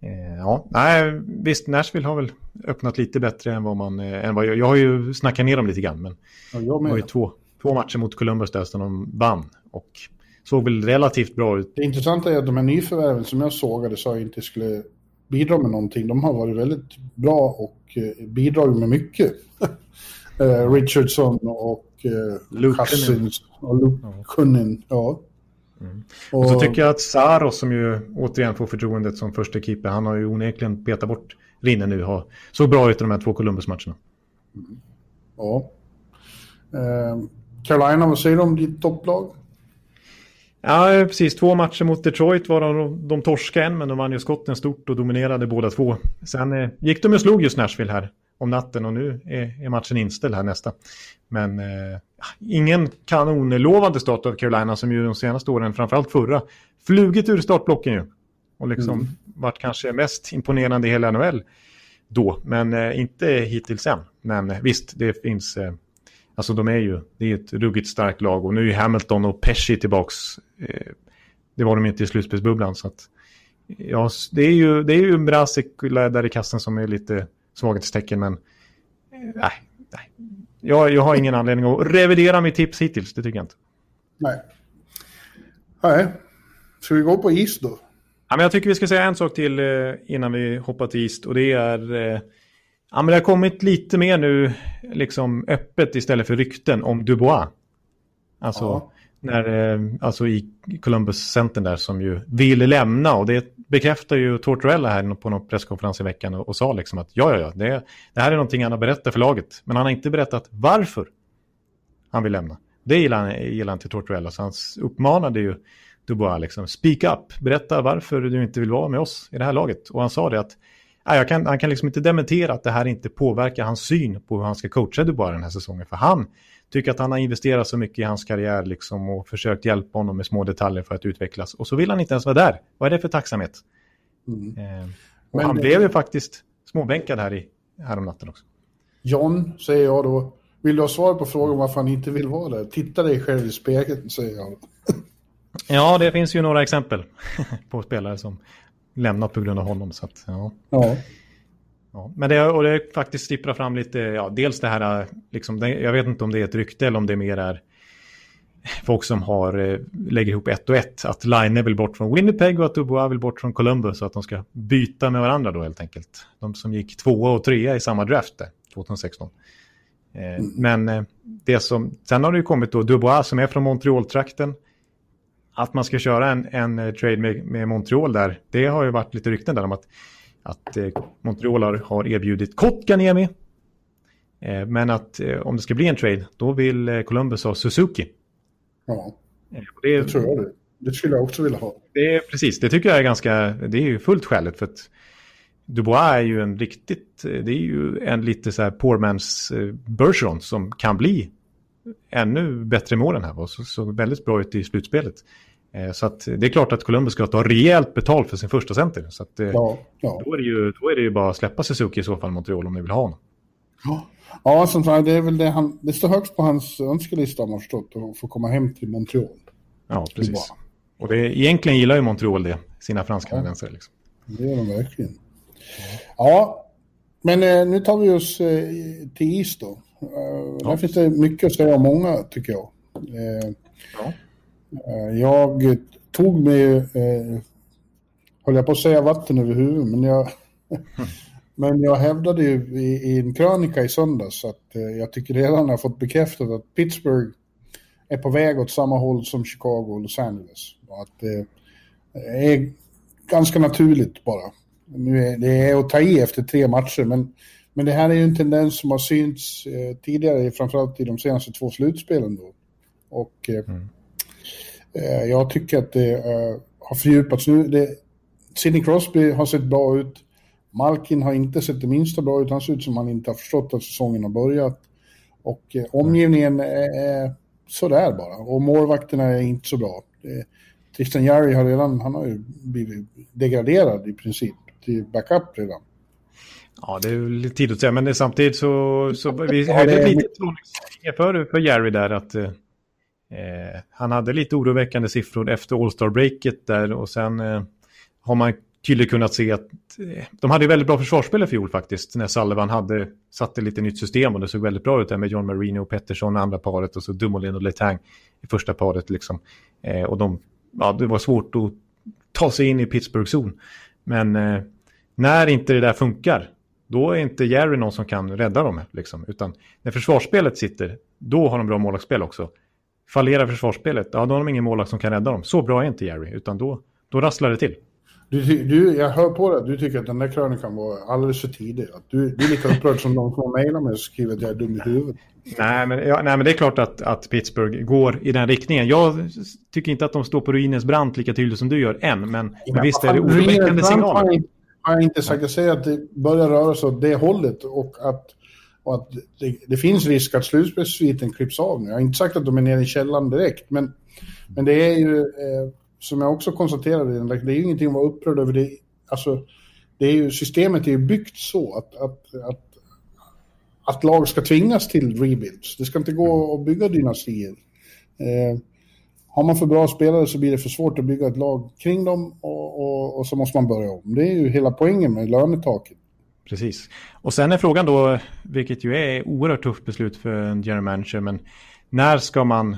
Eh, ja, nej, visst, Nashville har väl öppnat lite bättre än vad man... Eh, än vad jag, jag har ju snackat ner dem lite grann, men Ja, jag det var med. ju två, två matcher mot Columbus där som de vann. Och såg väl relativt bra ut. Det intressanta är att de här nyförvärven som jag sågade sa jag inte skulle bidra med någonting. De har varit väldigt bra och eh, bidragit med mycket. eh, Richardson och eh, Luke Cousins och Luke. Ja. Och så tycker jag att Saros som ju återigen får förtroendet som första keeper, han har ju onekligen petat bort Rinne nu. Har, såg bra ut i de här två Columbus-matcherna. Ja. Eh, Carolina, vad säger du om ditt topplag? Ja, precis. Två matcher mot Detroit var de, de torskade en, men de vann ju skotten stort och dominerade båda två. Sen eh, gick de och slog just Nashville här om natten och nu är, är matchen inställd här nästa. Men eh, ingen kanonlovande start av Carolina som ju de senaste åren, framförallt förra, flugit ur startblocken ju. Och liksom Mm. varit kanske mest imponerande i hela NHL då, men eh, inte hittills än. Men eh, visst, det finns... Eh, alltså de är ju, det är ett ruggigt starkt lag och nu är Hamilton och Pesci tillbaks. Eh, det var de inte i slutspelsbubblan så att... Ja, s- det är ju, det är ju Mrazek där i kassen som är lite svaghetstecken, men... eh, Nej, nej. Jag, jag har ingen anledning att revidera mitt tips hittills, det tycker jag inte. Nej. Nej. Ska vi gå på is då? Ja, men jag tycker vi ska säga en sak till eh, innan vi hoppar till East och det är... Ja, men det har kommit lite mer nu liksom öppet istället för rykten om Dubois. Alltså, Ja. när, eh, alltså i Columbus-centern där som ju vill lämna och det bekräftar ju Tortorella här på någon presskonferens i veckan och, och sa liksom att ja, ja, ja, det, det här är någonting han har berättat för laget. Men han har inte berättat varför han vill lämna. Det gillar han, gillar han till Tortorella, så han uppmanade ju Dubois liksom, speak up, berätta varför du inte vill vara med oss i det här laget. Och han sa det att jag kan, han kan liksom inte dementera att det här inte påverkar hans syn på hur han ska coacha Dubois den här säsongen. För han tycker att han har investerat så mycket i hans karriär liksom, och försökt hjälpa honom med små detaljer för att utvecklas. Och så vill han inte ens vara där. Vad är det för tacksamhet? Mm. Eh, och Men han det- blev ju faktiskt småbänkad här, i, här om natten också. John, säger jag då. Vill du ha svar på frågan varför han inte vill vara där? Titta dig själv i spegeln, säger jag. Ja, det finns ju några exempel på spelare som lämnat på grund av honom. Så att, ja. Ja. Ja, men det, och det faktiskt stipprar fram lite, ja, dels det här, liksom, jag vet inte om det är ett rykte eller om det mer är folk som har, eh, lägger ihop ett och ett. Att Line vill bort från Winnipeg och att Dubois vill bort från Columbus så att de ska byta med varandra då helt enkelt. De som gick tvåa och trea i samma draft där, 2016. Eh, Men eh, det som, sen har det ju kommit då Dubois som är från Montreal-trakten. Att man ska köra en, en eh, trade med, med Montreal där, det har ju varit lite rykten där om att att eh, Montreal har, erbjudit Kotkaniemi. Eh, men att om det ska bli en trade, då vill Columbus ha Suzuki. ja, det, det tror jag det. Det skulle jag också vilja ha. det är precis, det tycker jag är ganska, det är ju fullt skäligt för att Dubois är ju en riktigt, det är ju en lite så här poor man's Bergeron som kan bli ännu bättre med åren här och så, så väldigt bra ut i slutspelet. Eh, Så att det är klart att Columbus ska ta rejält betalt för sin första center. Så att, eh, Ja, ja. Då är, det ju, då är det ju bara att släppa Suzuki i så fall Montreal om ni vill ha honom. Ja, ja som sagt, det är väl det han... Det står högst på hans önskelista om har förstått, att få komma hem till Montreal. Ja, precis. Och det, egentligen gillar ju Montreal det, sina fransk-kanadensare. Liksom. Det gör de verkligen. Ja, men eh, nu tar vi oss till is då. Eh, Där finns det mycket att säga om många, tycker jag. Eh, Ja. eh, jag tog mig, eh, höll jag på att säga vatten över huvudet, men jag, men jag hävdade ju i, i en krönika i söndags att eh, jag tycker redan har fått bekräftat att Pittsburgh är på väg åt samma håll som Chicago och Los Angeles. Och att det är ganska naturligt bara. Nu är, det är att ta i efter tre matcher, men, men det här är ju en tendens som har synts eh, tidigare, framförallt i de senaste två slutspelen då. Och eh, eh, jag tycker att det eh, har fördjupats nu. Det, Sidney Crosby har sett bra ut. Malkin har inte sett det minsta bra ut. Han ser ut som han inte har förstått att säsongen har börjat. Och eh, omgivningen är, är sådär bara. Och målvakterna är inte så bra. Det, Tristan Jarry har redan, han har ju blivit degraderad i princip till backup redan. Ja, det är tid att säga, men det, samtidigt så, så vi Ja, hörde det lite troligtvis för, för Jerry där att eh, eh, han hade lite oroväckande siffror efter All-Star-breaket där och sen eh, har man tydligt kunnat se att eh, de hade väldigt bra försvarsspel i fjol faktiskt. När Sullivan hade satt lite nytt system och det såg väldigt bra ut där med John Marino och Pettersson andra paret och så Dumoulin och Letang i första paret liksom. Eh, och de, ja, det var svårt att ta sig in i Pittsburghs zon. Men eh, när inte det där funkar, då är inte Jerry någon som kan rädda dem. Liksom. Utan när försvarsspelet sitter, då har de bra målvaktsspel också. Fallerar försvarsspelet, ja då har de ingen målvakt som kan rädda dem. Så bra är inte Jerry, utan då, då rasslar det till. Du, du, jag hör på dig du tycker att den där krönikan var alldeles för tidig. Att du, du är lika upprörd som de som mejlar mig och skriver att jag är dum i huvudet. Nej men, ja, nej, men det är klart att, att Pittsburgh går i den riktningen. Jag tycker inte att de står på ruinens brant lika tydligt som du gör än, men, ja, men visst är det oroväckande signaler. Har jag inte säker. Jag säger att det börjar röra sig åt det hållet och att, och att det, det finns risk att slutspelssviten klipps av nu. Jag har inte sagt att de är nere i källan direkt, men, men det är ju... Eh, som jag också konstaterade, det är ju ingenting att vara upprörd över. Det, alltså, det är ju, systemet är ju byggt så att, att, att, att lag ska tvingas till rebuilds. Det ska inte gå att bygga dynastier. Eh, har man för bra spelare så blir det för svårt att bygga ett lag kring dem och, och, och så måste man börja om. Det är ju hela poängen med lönetaket. Precis. Och sen är frågan då, vilket ju är oerhört tufft beslut för en general manager, men när ska man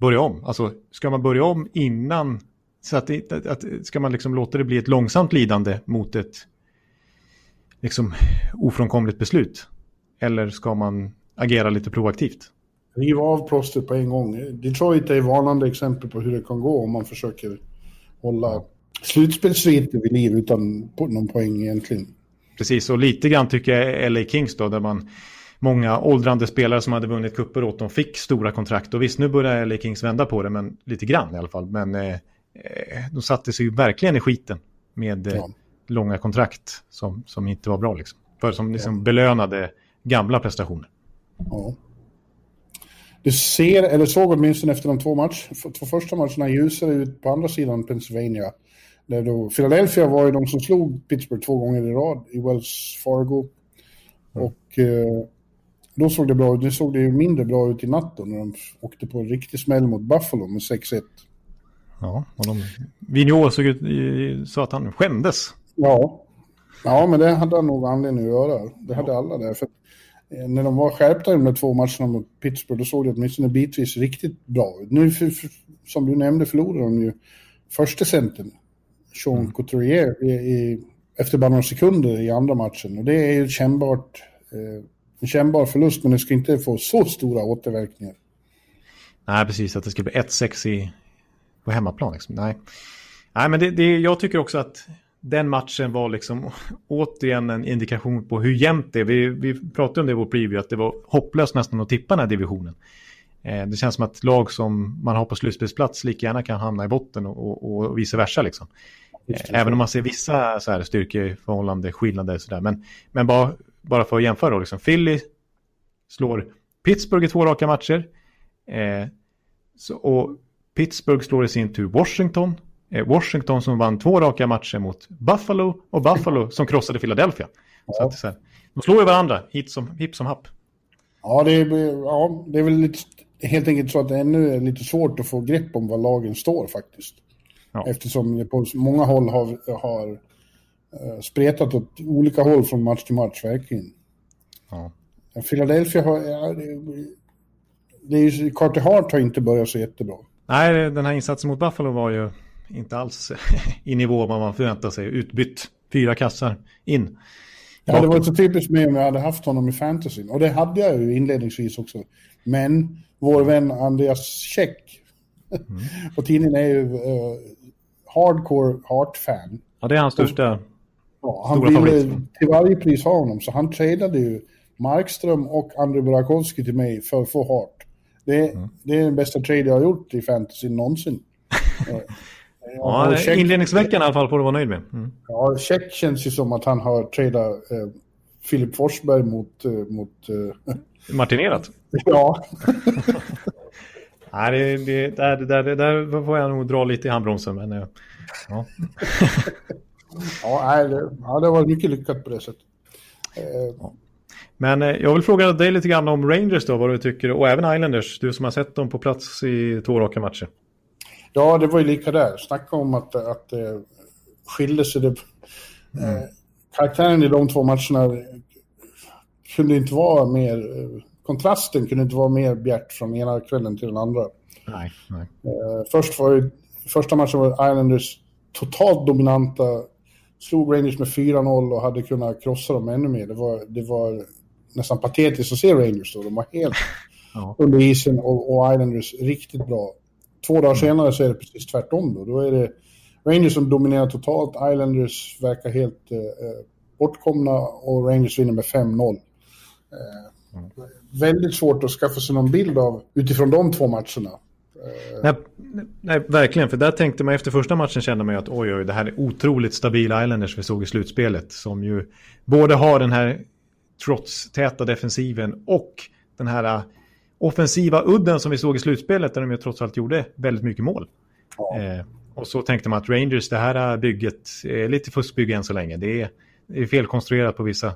börja om? Alltså, ska man börja om innan? Så att, det, att, att ska man liksom låta det bli ett långsamt lidande mot ett liksom ofrånkomligt beslut? Eller ska man agera lite proaktivt? Riva av plåstret på en gång. Detroit är ett varnande exempel på hur det kan gå om man försöker hålla slutspelssviten vid liv utan någon poäng egentligen. Precis, och lite grann tycker jag LA Kings då, där man många åldrande spelare som hade vunnit kupper åt dem fick stora kontrakt. Och visst, nu börjar LA Kings vända på det, men lite grann i alla fall. Men eh, de satte sig ju verkligen i skiten med eh, ja. långa kontrakt som, som inte var bra. Liksom. För som liksom ja. belönade gamla prestationer. Ja. Det ser, eller såg åtminstone efter de två, match, två första matcherna ljusare ut på andra sidan Pennsylvania. Där då, Philadelphia var ju de som slog Pittsburgh två gånger i rad i Wells Fargo. Mm. Och eh, då såg det bra ut. Nu såg det ju mindre bra ut i natt då, när de åkte på en riktig smäll mot Buffalo med 6-1. Ja, och de... Vigneault såg ut, sa att han skämdes. Ja. ja, men det hade han nog anledning att göra. Det hade ja. alla där. För när de var skärpta i de där två matcherna mot Pittsburgh, då såg det åtminstone bitvis riktigt bra ut. Nu, för, för, som du nämnde, förlorade de ju första centern, Sean mm. Couturier, i, i, efter bara några sekunder i andra matchen. Och det är ju kännbart. Eh, en kännbar förlust, men det ska inte få så stora återverkningar. Nej, precis. Att det ska bli 1-6 på hemmaplan. Liksom. Nej. Nej, men det, det, jag tycker också att den matchen var liksom återigen en indikation på hur jämnt det är. Vi, vi pratade om det i vår preview, att det var hopplöst nästan att tippa den här divisionen. Eh, det känns som att lag som man har på slutspelsplats lika gärna kan hamna i botten och, och, och vice versa. Liksom. Eh, även om man ser vissa så här, styrkeförhållande, skillnader sådär. Men, men bara bara för att jämföra då, liksom, Philly slår Pittsburgh i två raka matcher. Eh, så, och Pittsburgh slår i sin tur Washington. Eh, Washington som vann två raka matcher mot Buffalo och Buffalo som krossade Philadelphia. Ja. Så att, så här, de slår ju varandra hit som, hip som happ. Ja, det är, ja, det är väl lite, helt enkelt så att det ännu är lite svårt att få grepp om var lagen står faktiskt. Ja. Eftersom det på många håll har, har Eh, spretat åt olika håll från match till match, verkligen. Ja. Philadelphia har... Ja, det, det är ju, Carter Hart har inte börjat så jättebra. Nej, den här insatsen mot Buffalo var ju inte alls i nivå vad man förväntar sig. Utbytt, fyra kassar in. Ja, det var så typiskt mig om jag hade haft honom i fantasy. Och det hade jag ju inledningsvis också. Men vår vän Andreas Käck mm. på tidningen är ju uh, hardcore Hart-fan. Ja, det är hans största Ja, han ville favorit. till varje pris ha honom, så han tradade ju Markström och André Burakovsky till mig för att få Hart. Det, mm. det är den bästa trade jag har gjort i fantasy någonsin. ja, check... inledningsveckan i alla fall får du vara nöjd med. Mm. Ja, check känns ju som att han har tradat eh, Filip Forsberg mot... Eh, mot eh... Martinerat? ja. Nej, det, det, där, det, där, där får jag nog dra lite i handbromsen. Men, eh, ja. Ja, det, ja, det var mycket lyckat på det sättet. Eh, Men eh, jag vill fråga dig lite grann om Rangers då, vad du tycker, och även Islanders, du som har sett dem på plats i två raka matcher. Ja, det var ju lika där. Snacka om att, att eh, skilde sig. Det, mm. eh, karaktären i de två matcherna kunde inte vara mer... Eh, kontrasten kunde inte vara mer bjärt från ena kvällen till den andra. Nej, nej. Eh, först var ju, första matchen var Islanders totalt dominanta, slog Rangers med 4-0 och hade kunnat krossa dem ännu mer. Det var, det var nästan patetiskt att se Rangers då. De var helt ja. under isen och, och, Islanders riktigt bra. Två dagar mm. senare så är det precis tvärtom då. Då är det Rangers som dominerar totalt, Islanders verkar helt eh, eh bortkomna och Rangers vinner med 5-0. Eh, mm. Väldigt svårt att skaffa sig någon bild av utifrån de två matcherna. Eh, nej, nej, verkligen. För där tänkte man efter första matchen kände man ju att oj, oj, det här är otroligt stabila Islanders vi såg i slutspelet. Som ju både har den här trots täta defensiven och den här offensiva udden som vi såg i slutspelet där de ju trots allt gjorde väldigt mycket mål. Ja. Eh, och så tänkte man att Rangers, det här bygget är lite fuskbygge än så länge. Det är, det är felkonstruerat på vissa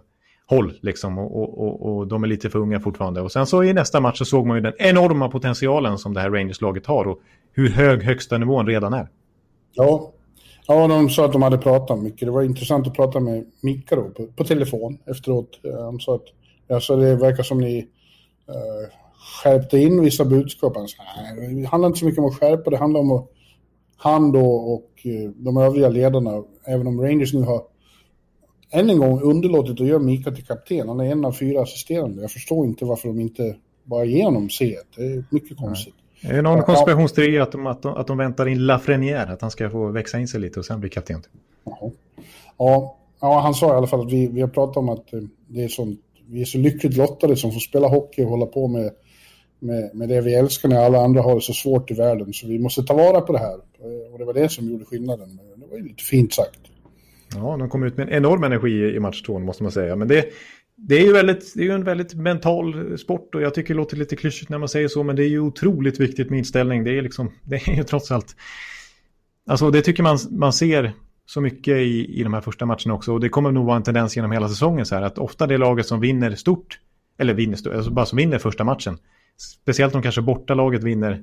håll liksom och, och, och, och, de är lite för unga fortfarande. Och sen så i nästa match så såg man ju den enorma potentialen som det här Rangers-laget har och hur hög högsta nivån redan är. Ja, ja de sa att de hade pratat mycket. Det var intressant att prata med Mika då på, på telefon efteråt. Han sa att alltså, det verkar som ni uh, skärpte in vissa budskap. Han sa, nej, det handlar inte så mycket om att skärpa, det handlar om att han då och uh, de övriga ledarna, även om Rangers nu har än en gång underlåtit att göra Mika till kapten. Han är en av fyra assisterande. Jag förstår inte varför de inte bara ger honom C. Det är mycket konstigt. Nej. Är det någon konspirationsteori att de, att, de, att de väntar in Lafrenière, att han ska få växa in sig lite och sen bli kapten? Ja, ja, ja han sa i alla fall att vi, vi har pratat om att eh, det är sånt, vi är så lyckligt lottade som får spela hockey och hålla på med, med, med det vi älskar när alla andra har det så svårt i världen. Så vi måste ta vara på det här. Och det var det som gjorde skillnaden. Det var ju lite fint sagt. Ja, de kom ut med en enorm energi i match två, måste man säga. Men det, det är ju väldigt, det är en väldigt mental sport och jag tycker det låter lite klyschigt när man säger så, men det är ju otroligt viktigt med inställning. Det är, liksom, det är ju trots allt... Alltså det tycker man, man ser så mycket i, i de här första matcherna också. Och det kommer nog vara en tendens genom hela säsongen så här att ofta det laget som vinner stort, eller vinner stort, alltså bara som vinner första matchen, speciellt om kanske bortalaget vinner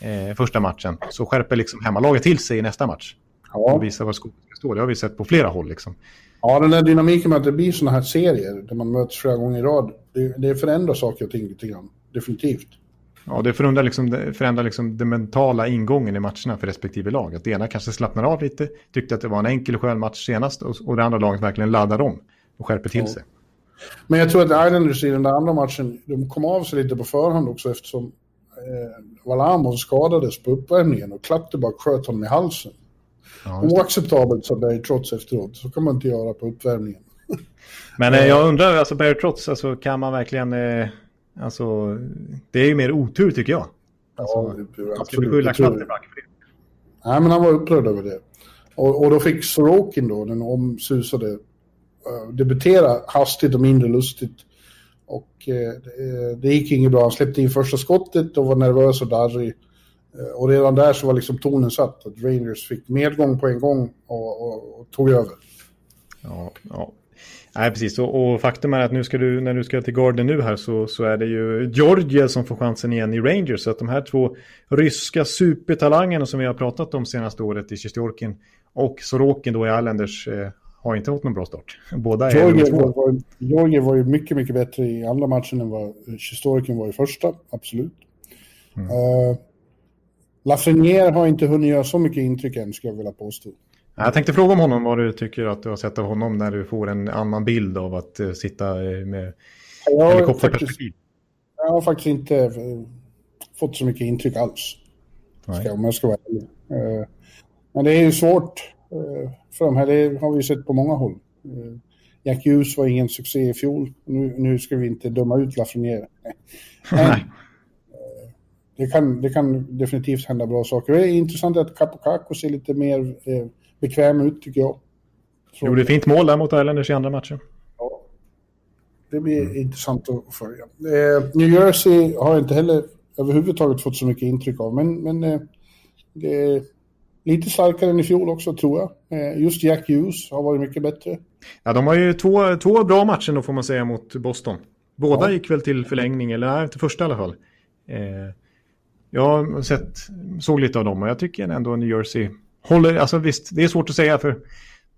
eh, första matchen, så skärper liksom hemmalaget till sig i nästa match. Ja. Och visar var skon ska stå. Det har vi sett på flera håll. Liksom. Ja, den där dynamiken med att det blir sådana här serier där man möts flera gånger i rad, det, det förändrar saker och ting lite grann. Definitivt. Ja, det förändrar, liksom, det förändrar liksom den mentala ingången i matcherna för respektive lag. Att det ena kanske slappnar av lite, tyckte att det var en enkel och skön match senast och, och det andra laget verkligen laddar om och skärper till ja. sig. Men jag tror att Islanders i den där andra matchen, de kom av sig lite på förhand också eftersom eh, Valamon skadades på uppvärmningen och Klatterback sköt honom i halsen. Ja, Oacceptabelt sa Barry Trotz efteråt. Så kan man inte göra på uppvärmningen. Men eh, jag undrar, alltså Barry Trotz, alltså, kan man verkligen... Eh, alltså, det är ju mer otur tycker jag. Alltså, ja, absolut. Ska vi skylla Klatterback för det? Nej, men han var upprörd över det. Och, och då fick Sorokin då, den omsusade, Eh, debutera hastigt och mindre lustigt. Och eh, det, eh, gick inget bra. Han släppte in första skottet och var nervös och darrig. Eh, och redan där så var liksom tonen satt att Rangers fick medgång på en gång och, och, och tog över. Ja, ja. Nej, precis. Och, och, faktum är att nu ska du, när du ska till Garden nu här så, så är det ju Georgia som får chansen igen i Rangers. Så att de här två ryska supertalangerna som vi har pratat om senaste året i Sjestjorkin och Sorokin då i Islanders eh, har inte fått någon bra start. Båda är Georgia var, Georgia var ju mycket, mycket bättre i andra matchen än vad Sjestjorkin var i första, absolut. Mm. Uh, Lafreniere har inte hunnit göra så mycket intryck än, skulle jag vilja påstå. Jag tänkte fråga om honom, vad du tycker att du har sett av honom när du får en annan bild av att uh, sitta uh, med jag helikopterperspektiv. Jag har faktiskt inte uh, fått så mycket intryck alls, ska, om jag ska vara ärlig. men det är ju svårt för de här, det har vi sett på många håll. Jack Hughes var ingen succé i fjol, nu, nu ska vi inte döma ut Lafreniere. Nej det kan, det kan definitivt hända bra saker. Det är intressant att Kapokako ser lite mer eh, bekväm ut tycker jag. Så... Gjorde fint mål där mot Islanders i andra matchen. Ja. Det blir mm. intressant att följa. Eh, New Jersey har inte heller överhuvudtaget fått så mycket intryck av, men, men eh, det lite starkare än i fjol också tror jag. Eh, just Jack Hughes har varit mycket bättre. Ja, de har ju två, två bra matcher då får man säga mot Boston. Båda ja. gick väl till förlängning, eller nej, till första i alla fall. Eh, jag har sett, såg lite av dem och jag tycker ändå New Jersey håller, alltså visst, det är svårt att säga för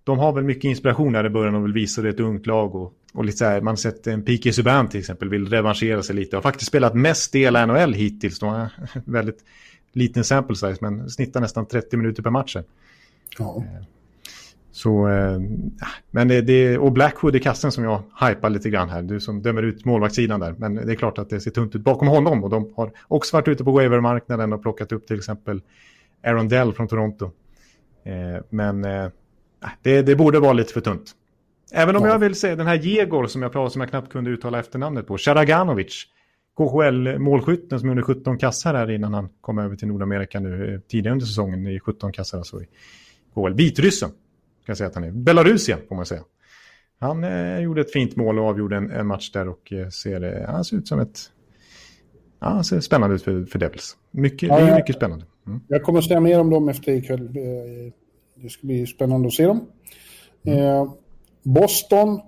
de har väl mycket inspiration här i början och vill visa det ett ungt lag och, och lite så här, man har sett en P.K. Subban till exempel vill revanschera sig lite har faktiskt spelat mest del NHL hittills. De har väldigt liten sample size men snittar nästan 30 minuter per match. Ja. Så, eh, men det, det, och Blackwood i kassen som jag hypar lite grann här, du som dömer ut målvaktssidan där. Men det är klart att det ser tunt ut bakom honom och de har också varit ute på waiver-marknaden och plockat upp till exempel Aaron Dell från Toronto. Eh, men eh, det, det, borde vara lite för tunt. Även om ja. jag vill säga den här Jegor som jag som jag knappt kunde uttala efternamnet på, Sharaganovic, KHL-målskytten som gjorde 17 kassar här innan han kom över till Nordamerika nu tidigare under säsongen i 17 kassar alltså i KHL. Vitryssen kan säga att han är. Belarusien får man säga. Han eh, gjorde ett fint mål och avgjorde en, en match där och eh, ser, eh, han ser ut som ett... Ja, han ser spännande ut för, för Devils. Mycket, ja, det är mycket spännande. Mm. Jag kommer att säga mer om dem efter ikväll. Eh, det ska bli spännande att se dem. Mm. Eh, Boston,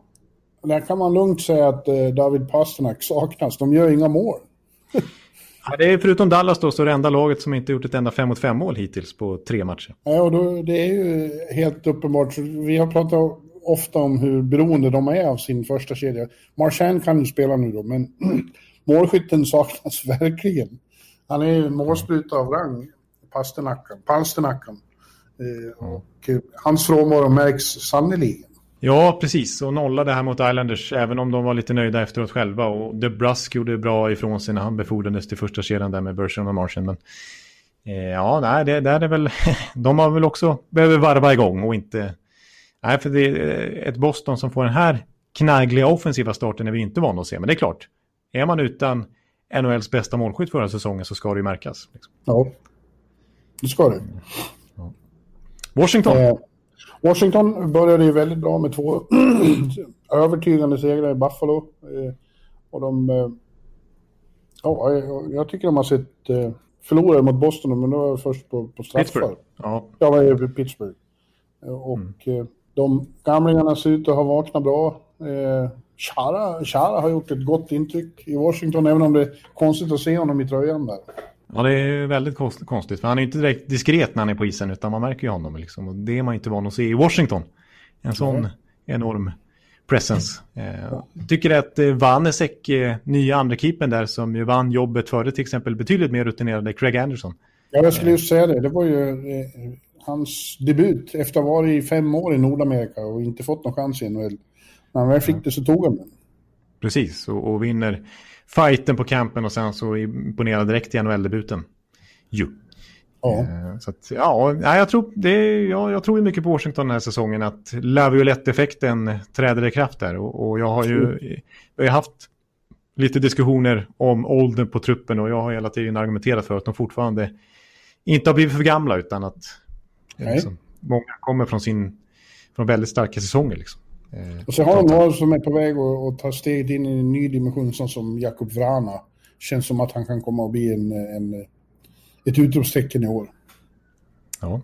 där kan man lugnt säga att eh, David Pasternak saknas. De gör inga mål. Ja, det är förutom Dallas då så är det enda laget som inte gjort ett enda 5 mot 5 mål hittills på tre matcher. Ja, och då, det är ju helt uppenbart. Vi har pratat ofta om hur beroende de är av sin första kedja. Marchand kan ju spela nu då, men målskytten saknas verkligen. Han är ju en målspruta av rang, Pasternacken. Pasternacken. Eh, och eh, hans frånvaro märks sannerligen. Ja, precis. Och nolla det här mot Islanders, även om de var lite nöjda efteråt själva. Och DeBrusk gjorde bra ifrån sig när han befordrades till första kedjan där med Bergeron och Martian. Men eh, ja, nej, det där är väl... de har väl också behöver varva igång och inte... Nej, för det är ett Boston som får den här knaggliga offensiva starten är vi inte vana att se. Men det är klart, är man utan NHLs bästa målskytt förra säsongen så ska det ju märkas. Liksom. Ja, det ska det. Ja. Washington. Eh. Washington började ju väldigt bra med två övertygande segrar i Buffalo. Eh, och de... Eh, ja, jag tycker de har sett eh, förlorare mot Boston, men det var först på, på straffar. Pittsburgh. Ja, ja var Pittsburgh. Och mm. de gamlingarna ser ut att ha vaknat bra. Chara, Chara har gjort ett gott intryck i Washington, även om det är konstigt att se honom i tröjan där. Ja, det är väldigt konstigt. För han är inte direkt diskret när han är på isen, utan man märker ju honom. Liksom. Och det är man inte van att se i Washington. En sån mm. enorm presence. Eh, tycker att eh, Vanesek, eh, nya andra keepern där, som ju vann jobbet före till exempel betydligt mer rutinerade Craig Anderson. Ja, jag skulle just säga det. Det var ju eh, hans debut efter att ha varit i fem år i Nordamerika och inte fått någon chans i NHL. När han väl fick det så tog han den. Precis, och, och vinner fighten på campen och sen så imponerade direkt i NHL-debuten. Jo. Ja. Eh, så att, ja, jag tror, det, ja, jag tror mycket på Washington den här säsongen att Laviolette-effekten träder i kraft där. Och, och jag har ju jag har haft lite diskussioner om åldern på truppen och jag har hela tiden argumenterat för att de fortfarande inte har blivit för gamla utan att liksom, många kommer från sin från väldigt starka säsonger. Liksom. Eh, och så har de några som är på väg att, ta steget in i en ny dimension, sån som Jakub Vrana. Känns som att han kan komma att bli en, en, ett utropstecken i år. Ja.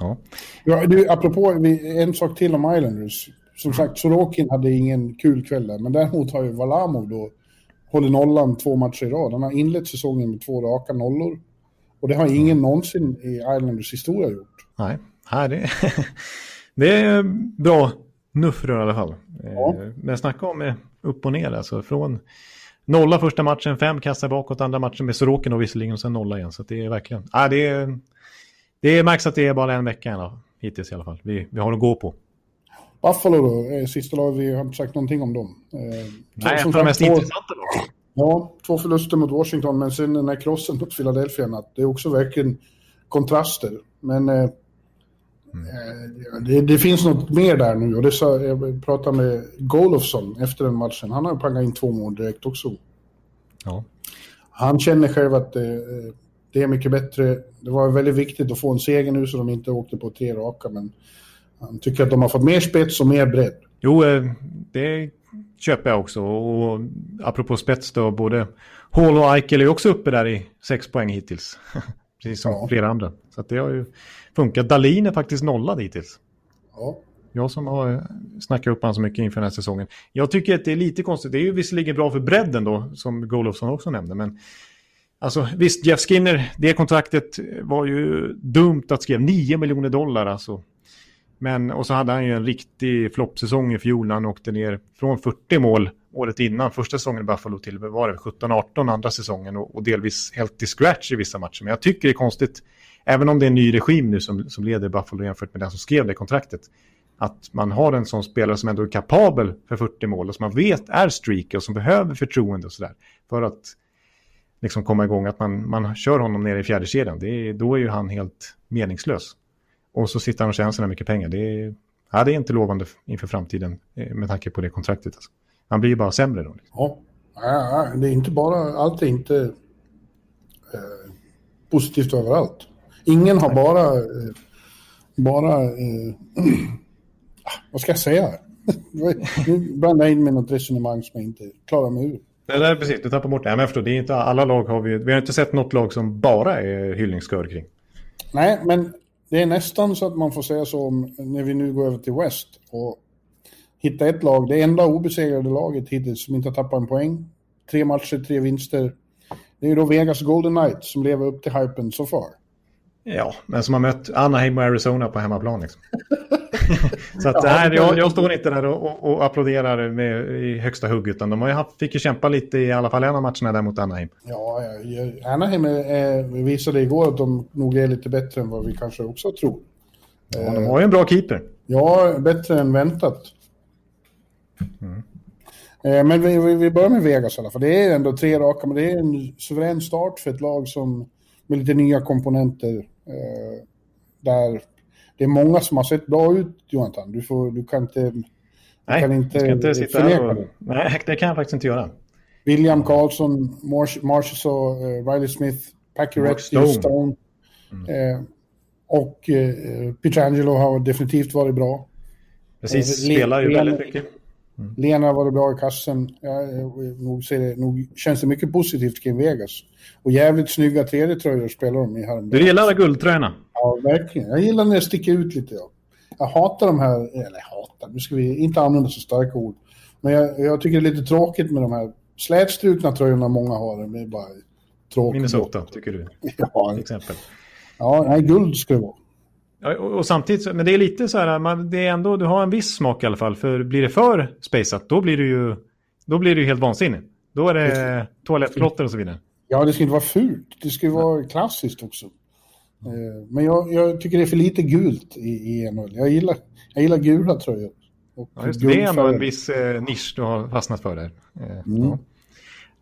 Ja. ja du, apropå en sak till om Islanders. Som sagt, Sorokin hade ingen kul kväll där, men däremot har ju Valamov då hållit nollan två matcher i rad. Han har inlett säsongen med två raka nollor. Och det har ingen mm. någonsin i Islanders historia gjort. Nej, Nej det, det är bra nuffror i alla fall. Ja. Eh, men snacka om eh, upp och ner alltså. Från nolla första matchen, fem kassar bakåt andra matchen med Sorokin och visserligen och sen nolla igen. Så det är verkligen, ah, det, är, det märks att det är bara en vecka hittills i alla fall. Vi, vi har att gå på. Buffalo då, sista laget, vi har inte sagt någonting om dem. Eh, Nej, ett av de mest två, intressanta lagen. Ja, två förluster mot Washington, men sen den här krossen mot Philadelphia, det är också verkligen kontraster. Men eh, Mm. Det, det, finns något mer där nu och det sa, jag pratade med Golofsson efter den matchen. Han har pangat in två mål direkt också. Ja. Han känner själv att det, det, är mycket bättre. Det var väldigt viktigt att få en seger nu så de inte åkte på tre raka. Men han tycker att de har fått mer spets och mer bredd. Jo, eh, det köper jag också. Och apropå spets då, både Hall och Eichel är också uppe där i sex poäng hittills. Precis som ja. flera andra. Så det har ju funkat. Dalin är faktiskt nollad hittills. Ja. Jag som har snackat upp honom så mycket inför den här säsongen. Jag tycker att det är lite konstigt. Det är ju visserligen bra för bredden då, som Golofsson också nämnde. Men Alltså visst, Jeff Skinner, det kontraktet var ju dumt att skriva. 9 miljoner dollar alltså. Men, och så hade han ju en riktig floppsäsong i fjol när han åkte ner från 40 mål året innan, första säsongen i Buffalo till var det 17-18 andra säsongen och, och, delvis helt i scratch i vissa matcher. Men jag tycker det är konstigt, även om det är en ny regim nu som, som leder Buffalo jämfört med den som skrev det kontraktet, att man har en sån spelare som ändå är kapabel för 40 mål och som man vet är streaker och som behöver förtroende och sådär för att liksom komma igång, att man, man kör honom ner i fjärde kedjan. Det är, då är ju han helt meningslös. Och så sitter han och tjänar så mycket pengar. Det är, ja, det är inte lovande inför framtiden eh, med tanke på det kontraktet. Alltså. Han blir ju bara sämre då. Liksom. Ja, det är inte bara, allt är inte eh, positivt överallt. Ingen har bara, eh, bara, eh, vad ska jag säga? nu blandar jag in med något resonemang som jag inte klarar mig ur. Nej, det är precis, du tappar bort det. jag förstår, det är inte alla lag har vi, vi har inte sett något lag som bara är hyllningskör kring. Nej, men det är nästan så att man får säga så om, när vi nu går över till West och hitta ett lag, det enda obesegrade laget hittills som inte har tappat en poäng. Tre matcher, tre vinster. Det är ju då Vegas Golden Knights som lever upp till hypen så far. Ja, men som har mött Anaheim och Arizona på hemmaplan. Liksom. så att, ja, nej, jag, jag, står inte där och, och, och applåderar med, i högsta hugg, utan de har ju haft, fick ju kämpa lite i alla fall en av matcherna där mot Anaheim. Ja, Anaheim är, visade igår att de nog är lite bättre än vad vi kanske också tror. Ja, de har ju en bra keeper. Ja, bättre än väntat. Mm. Eh, men vi, vi börjar med Vegas i alla fall. Det är ändå tre raka, men det är en suverän start för ett lag som med lite nya komponenter. Eh, där det är många som har sett bra ut, Jonathan. Du, får, du kan inte, Nej, kan inte, ska inte sitta här och... Nej, det kan jag faktiskt inte göra. William Karlsson, Marsh, och uh, Riley Smith, Pacioretty, Stone. Stone. Mm. Eh, och eh, Pietrangelo har definitivt varit bra. Precis, eh, spelar ju väldigt mycket. Mm. Lena var det bra i kassen. Ja, nog, ser det, nog känns det mycket positivt kring Vegas. Och jävligt snygga tredje tröjor spelar de i häromdagen. Du gillar guldtröjorna? Ja, verkligen. Jag gillar när det sticker ut lite. Ja. Jag hatar de här, eller hatar, nu ska vi inte använda så starka ord. Men jag, jag tycker det är lite tråkigt med de här slätstrukna tröjorna många har. Det är bara tråkigt. Minnesota, tycker du? Ja, till exempel. Ja, nej, guld ska det vara. Ja, och, och, samtidigt, men det är lite så här, man, det är ändå, du har en viss smak i alla fall. För blir det för spaceat, då blir det ju, då blir det ju helt vansinnigt. Då är det toalettplotter och så vidare. Ja, det ska inte vara fult. Det ska vara ja. klassiskt också. Eh, men jag, jag, tycker det är för lite gult i, i NHL. Jag gillar, jag gillar gula tröjor. Ja, just, det är ändå en viss eh, nisch du har fastnat för där. Eh, mm.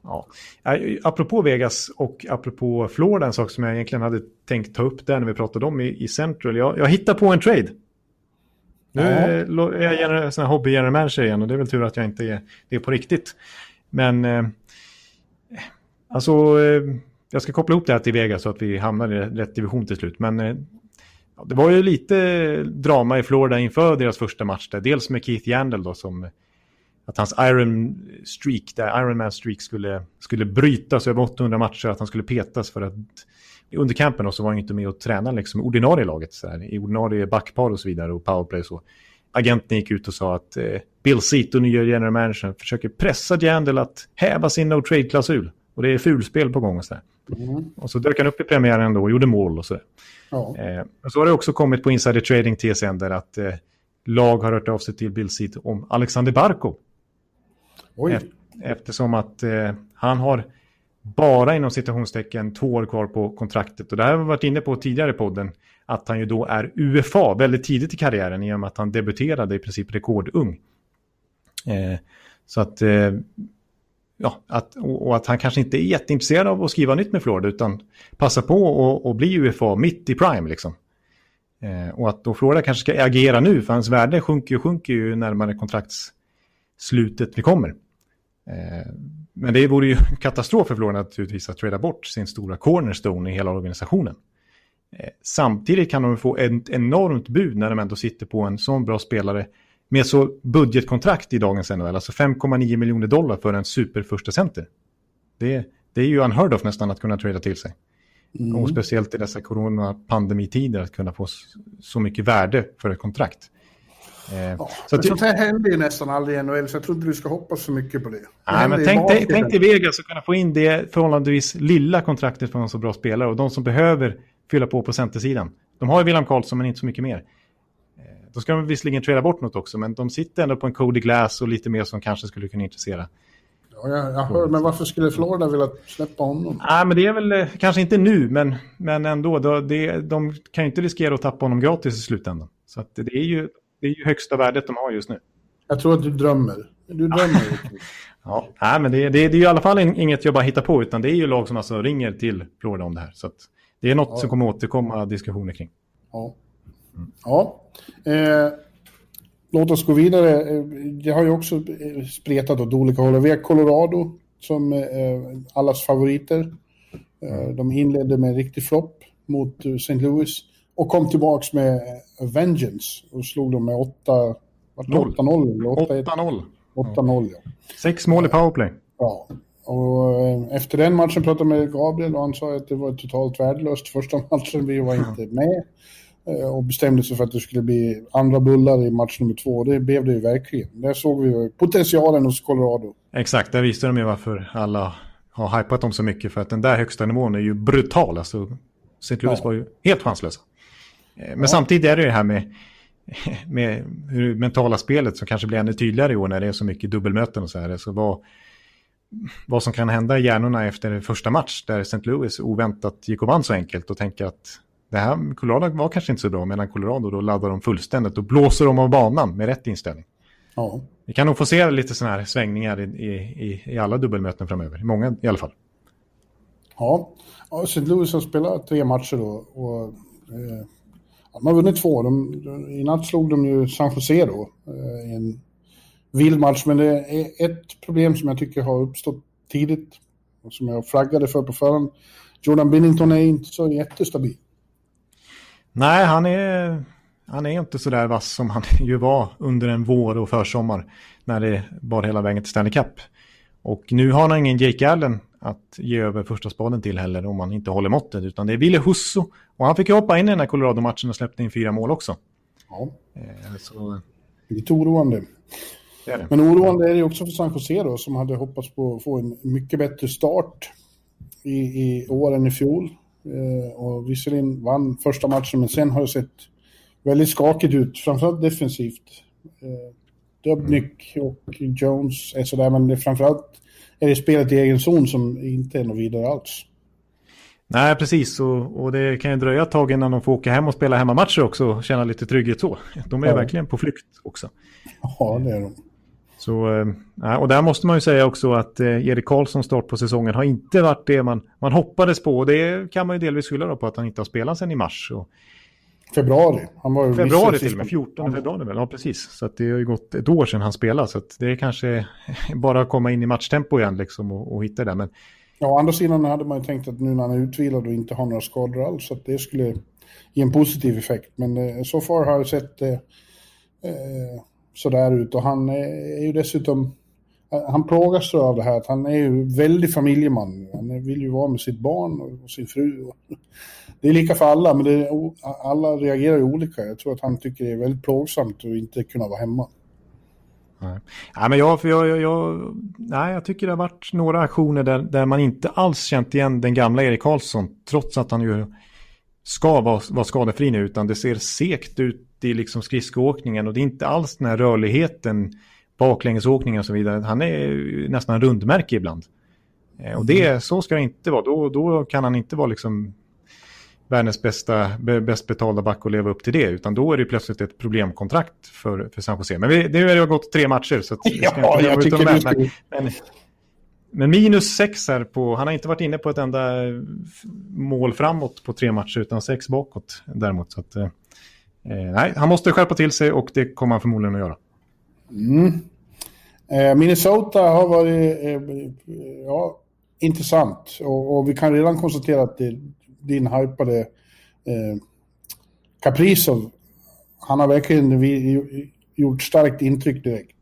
Ja. Ja. Apropå Vegas och apropå Florida, en sak som jag egentligen hade tänkt ta upp där när vi pratade om i, i Central. Jag, jag hittar på en trade. Nu är jag en sån här hobby general manager igen och det är väl tur att jag inte är det är på riktigt. Men eh, alltså, eh, jag ska koppla ihop det här till Vegas så att vi hamnar i rätt division till slut. Men eh, det var ju lite drama i Florida inför deras första match där. Dels med Keith Yandel då som att hans Iron Streak, där Iron Man Streak skulle, skulle brytas över 800 matcher, att han skulle petas för att under campen så var han inte med och tränade liksom ordinarie laget, så här, i ordinarie backpar och så vidare och powerplay och så. Agenten gick ut och sa att eh, Bill Seato, nya general manager, försöker pressa Jandel att häva sin no trade-klausul. Och det är fulspel på gång och så. Mm. Och så dök han upp i premiären då och gjorde mål och så. Ja. Eh, och så har det också kommit på Insider Trading TSN där att eh, lag har hört av sig till Bill Seato om Alexander Barkov. Oj. Eftersom att eh, han har bara inom citationstecken två år kvar på kontraktet. Och det här har vi varit inne på tidigare i podden. Att han ju då är UFA väldigt tidigt i karriären i och med att han debuterade i princip rekordung. Eh, så att, eh, ja, att, och att han kanske inte är jätteintresserad av att skriva nytt med Florida utan passa på att bli UFA mitt i prime liksom. Eh, och att då Florida kanske ska agera nu för hans värde sjunker och sjunker ju närmare kontrakts kontraktsslutet vi kommer. Eh, men det vore ju katastrof för Florida naturligtvis att trada bort sin stora cornerstone i hela organisationen. Eh, samtidigt kan de få ett enormt bud när de ändå sitter på en sån bra spelare med så budgetkontrakt i dagens NHL, alltså 5,9 miljoner dollar för en super första center. Det, det är ju unheard of nästan att kunna trada till sig. Mm. Och speciellt i dessa coronapandemittider att kunna få så mycket värde för ett kontrakt. Eh, ja, så att, sånt här händer ju nästan aldrig i NHL, så jag tror inte du ska hoppas för mycket på det. det nej, men tänk, tänk, tänk dig Vegas att kunna få in det förhållandevis lilla kontraktet för en så bra spelare och de som behöver fylla på på centersidan. De har ju William Karlsson men inte så mycket mer. Eh, då ska de visserligen trada bort något också, men de sitter ändå på en Cody Glass och lite mer som kanske skulle kunna intressera. Ja, jag, jag hör, men varför skulle Florida vilja släppa honom? Nej, men det är väl eh, kanske inte nu, men, men ändå. Då, det, de kan ju inte riskera att tappa honom gratis i slutändan. Så det, är ju, det är ju högsta värdet de har just nu. Jag tror att du drömmer. Du drömmer. ja, nej, men det, det, det är ju i alla fall inget jag bara hittar på, utan det är ju lag som alltså ringer till Florida om det här. Så det är något ja. som kommer återkomma diskussioner kring. Ja. Mm. Ja. Eh, låt oss gå vidare. Eh, det har ju också eh, spretat åt olika håll. Vi har Colorado som eh, allas favoriter. De inledde med en riktig flopp mot St. Louis och kom tillbaks med Vengeance och slog dem med 8-0. 8-0. 8-0, ja. Sex mål i powerplay. Ja, och efter den matchen pratade jag med Gabriel och han sa att det var totalt värdelöst första matchen. Vi var inte med. Eh, och bestämde sig för att det skulle bli andra bullar i match nummer två. Det blev det ju verkligen. Där såg vi potentialen hos Colorado. Exakt, där visste de ju varför alla har hypat dem så mycket. För att den där högsta nivån är ju brutal. Alltså, St. Louis ja. var ju helt chanslösa. Eh, men ja. samtidigt är det ju det här med, med hur mentala spelet som kanske blir ännu tydligare i år när det är så mycket dubbelmöten och så här. Så vad, vad som kan hända i hjärnorna efter första match där St. Louis oväntat gick och vann så enkelt och tänker att det här Colorado var kanske inte så bra, medan Colorado då laddar de fullständigt och blåser de av banan med rätt inställning. Ja. Vi kan nog få se lite sådana här svängningar i, i, i alla dubbelmöten framöver, i många i alla fall. Ja, ja St. Louis har spelat tre matcher då och eh, de har vunnit två. De, I natt slog de ju San Jose då eh, i en vild match, men det är ett problem som jag tycker har uppstått tidigt och som jag flaggade för på förhand. Jordan Binnington är inte så jättestabil. Nej, han är, han är inte så där vass som han ju var under en vår och försommar när det bar hela vägen till Stanley Cup. Och nu har han ingen Jake Allen att ge över första spaden till heller om han inte håller måttet, utan det är Ville Husso. Och han fick ju hoppa in i den här Colorado-matchen och släppte in fyra mål också. Ja. Eh, så... Lite oroande. Det det. Men oroande är det också för San Jose då, som hade hoppats på att få en mycket bättre start i, i år än i fjol. Eh, och visserligen vann första matchen, men sen har det sett väldigt skakigt ut, framförallt defensivt. Eh, Dubnik och Jones är sådär, men det är framförallt är det spelet i egen zon som inte är något vidare alls. Nej, precis. Och, och det kan ju dröja ett tag innan de får åka hem och spela hemmamatcher också och känna lite trygghet så. De är ja. verkligen på flykt också. Ja, det är de. Så, eh, och där måste man ju säga också att eh, Erik Karlssons start på säsongen har inte varit det man, man hoppades på. Och det kan man ju delvis skylla på att han inte har spelat sedan i mars. Och, februari. Han var februari till och med, 14 februari väl? Ja, precis. Så det har ju gått ett år sedan han spelade. Så det är kanske bara att komma in i matchtempo igen liksom och, och hitta det. Men... Ja, å andra sidan hade man ju tänkt att nu när han är utvilad och inte har några skador alls, att det skulle ge en positiv effekt. Men eh, så far har jag sett det eh, sådär ut och han är ju dessutom han plågas av det här att han är ju väldigt familjeman. Han vill ju vara med sitt barn och sin fru. Det är lika för alla, men är, alla reagerar ju olika. Jag tror att han tycker det är väldigt plågsamt att inte kunna vara hemma. Nej, nej men jag, jag, jag, jag, nej, jag tycker det har varit några aktioner där, där man inte alls känt igen den gamla Erik Karlsson, trots att han ju ska vara, vara skadefri nu, utan det ser sekt ut i liksom skridskoåkningen och det är inte alls den här rörligheten, baklängesåkningen och så vidare. Han är nästan rundmärke ibland. Eh, och det, mm. så ska det inte vara. Då, då kan han inte vara liksom världens bästa, bäst betalda back och leva upp till det. Utan då är det plötsligt ett problemkontrakt för, för San Jose. Men vi, det har gått tre matcher. Så ja, jag tycker det men, men, men, minus sex här på, han har inte varit inne på ett enda mål framåt på tre matcher utan sex bakåt däremot. Så att, eh, Eh, nej, han måste skärpa till sig och det kommer han förmodligen att göra. Mm. Eh, Minnesota har varit eh, ja, intressant och, och, vi kan redan konstatera att det, din hypade eh, Kaprizov, han har verkligen gjort starkt intryck direkt.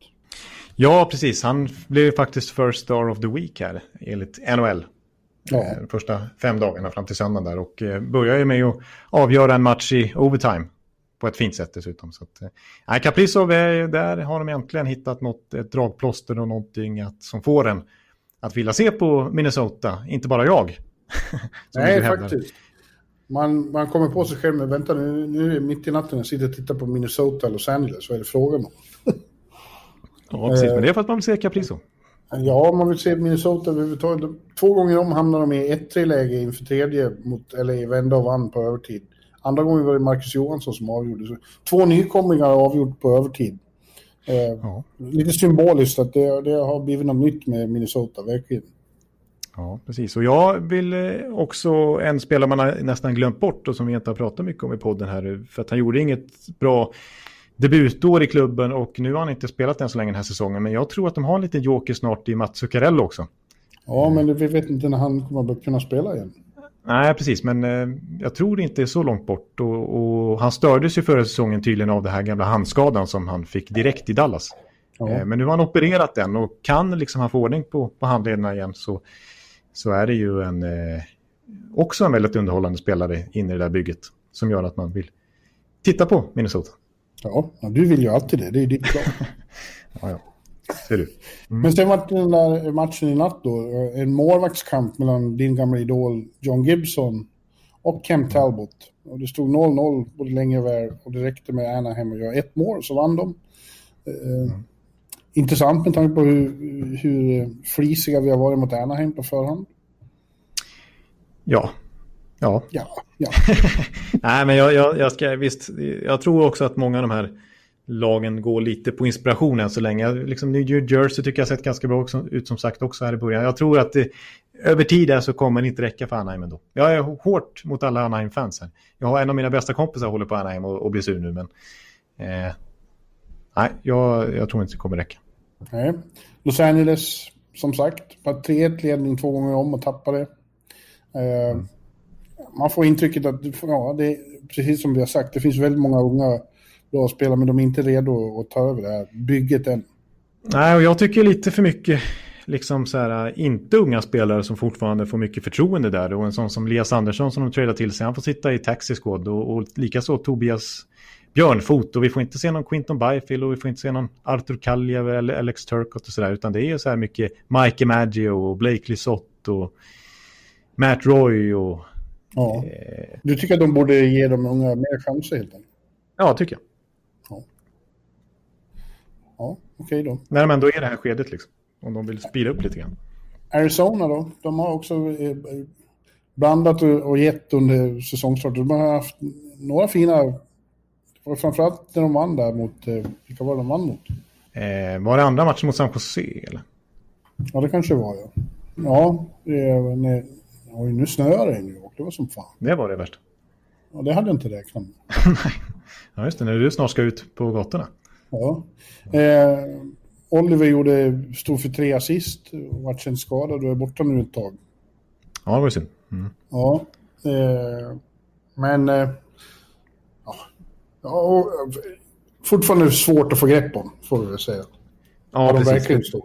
Ja, precis. Han blev faktiskt first star of the week här enligt NHL. Ja. Eh, första fem dagarna fram till söndagen där och eh, började med att avgöra en match i overtime på ett fint sätt dessutom. Så att, eh, Kaprizov, där har de äntligen hittat något, ett dragplåster och någonting att, som får en att vilja se på Minnesota, inte bara jag. Nej, faktiskt. Man, man kommer på sig själv, men vänta nu, nu är det mitt i natten jag sitter och tittar på Minnesota Los Angeles, vad är det frågan om? ja, precis, men det är för att man vill se Caprizo. Ja, man vill se Minnesota överhuvudtaget. Två gånger om hamnade de i 1-3-läge inför tredje mot LA, vände och vann på övertid. Andra gången var det Marcus Johansson som avgjorde. Så två nykomlingar avgjort på övertid. Eh, ja. Lite symboliskt att det, det, har blivit något nytt med Minnesota, verkligen. Ja, precis. Och jag vill eh, också, en spelare man nästan glömt bort och som vi inte har pratat mycket om i podden här, för att han gjorde inget bra debutår i klubben och nu har han inte spelat än så länge den här säsongen. Men jag tror att de har en liten joker snart i Mats Zuccarello också. Ja, men vi vet inte när han kommer att kunna spela igen. Nej, precis, men eh, jag tror det inte är så långt bort. Och, och, han stördes ju förra säsongen tydligen av den här gamla handskadan som han fick direkt i Dallas. Ja. Eh, men nu har han opererat den och kan liksom han få ordning på, på handlederna igen så, så är det ju en, eh, också en väldigt underhållande spelare in i det där bygget som gör att man vill titta på Minnesota. Ja, du vill ju alltid det. Det är ditt plan. ja, ja. Ser du. Mm. Men sen var det den där matchen i natt då. En målvaktskamp mellan din gamla idol John Gibson och Kem Talbot. Och det stod 0-0 både länge och väl och det räckte med Anaheim att göra ett mål så vann de. Eh, mm. Intressant med tanke på hur, hur flisiga vi har varit mot Anaheim på förhand. Ja. Ja. Ja. ja. Nej, men jag, jag, jag, ska visst, jag tror också att många av de här lagen går lite på inspiration än så länge. Liksom New Jersey tycker jag sett ganska bra ut som sagt också här i början. Jag tror att det, över tid så kommer det inte räcka för Anaheim ändå. Jag är hårt mot alla Anaheim-fans här. Jag har en av mina bästa kompisar håller på Anaheim och, och blir sur nu, men eh, nej, jag, jag tror inte det kommer räcka. Nej. Los Angeles, som sagt, var 3-1 ledning två gånger om och tappade. Eh, mm. Man får intrycket att, ja, det, precis som vi har sagt, det finns väldigt många unga bra spelare, men de är inte redo att ta över det här bygget än. Nej, och jag tycker lite för mycket liksom så här, inte unga spelare som fortfarande får mycket förtroende där. Och en sån som Lias Andersson som de tradar till sig, han får sitta i Taxi Squad. Och, och likaså Tobias Björnfot. Och vi får inte se någon Quinton Byfield och vi får inte se någon Arthur Kaljev eller Alex Turcott och sådär. Utan det är så här mycket Mike Maggio och Blake Lisotte och Matt Roy och... Ja. Eh, du tycker att de borde ge de unga mer chanser helt enkelt? Ja, tycker jag. Ja, okej okay då. När de ändå är i det här skedet liksom. Om de vill spira upp lite grann. Arizona då? De har också eh, blandat och gett under säsongstarten. De har haft några fina... Och framförallt när de vann där mot... Eh, vilka var de vann mot? Eh, var det andra matchen mot San Jose eller? Ja, det kanske var ja. Ja, det, nej, oj, nu snöar det i New York. Det var som fan. Det var det värsta. Ja, det hade jag inte räknat med. nej. Ja, just det. När du snart ska ut på gatorna. Ja. Eh, Oliver gjorde, stod för tre assist och vart sen skadad och är borta nu ett tag. Ja, det var synd. Mm. Ja. Eh, men... Ja, ja, fortfarande svårt att få grepp om, får vi säga. Ja, de stod.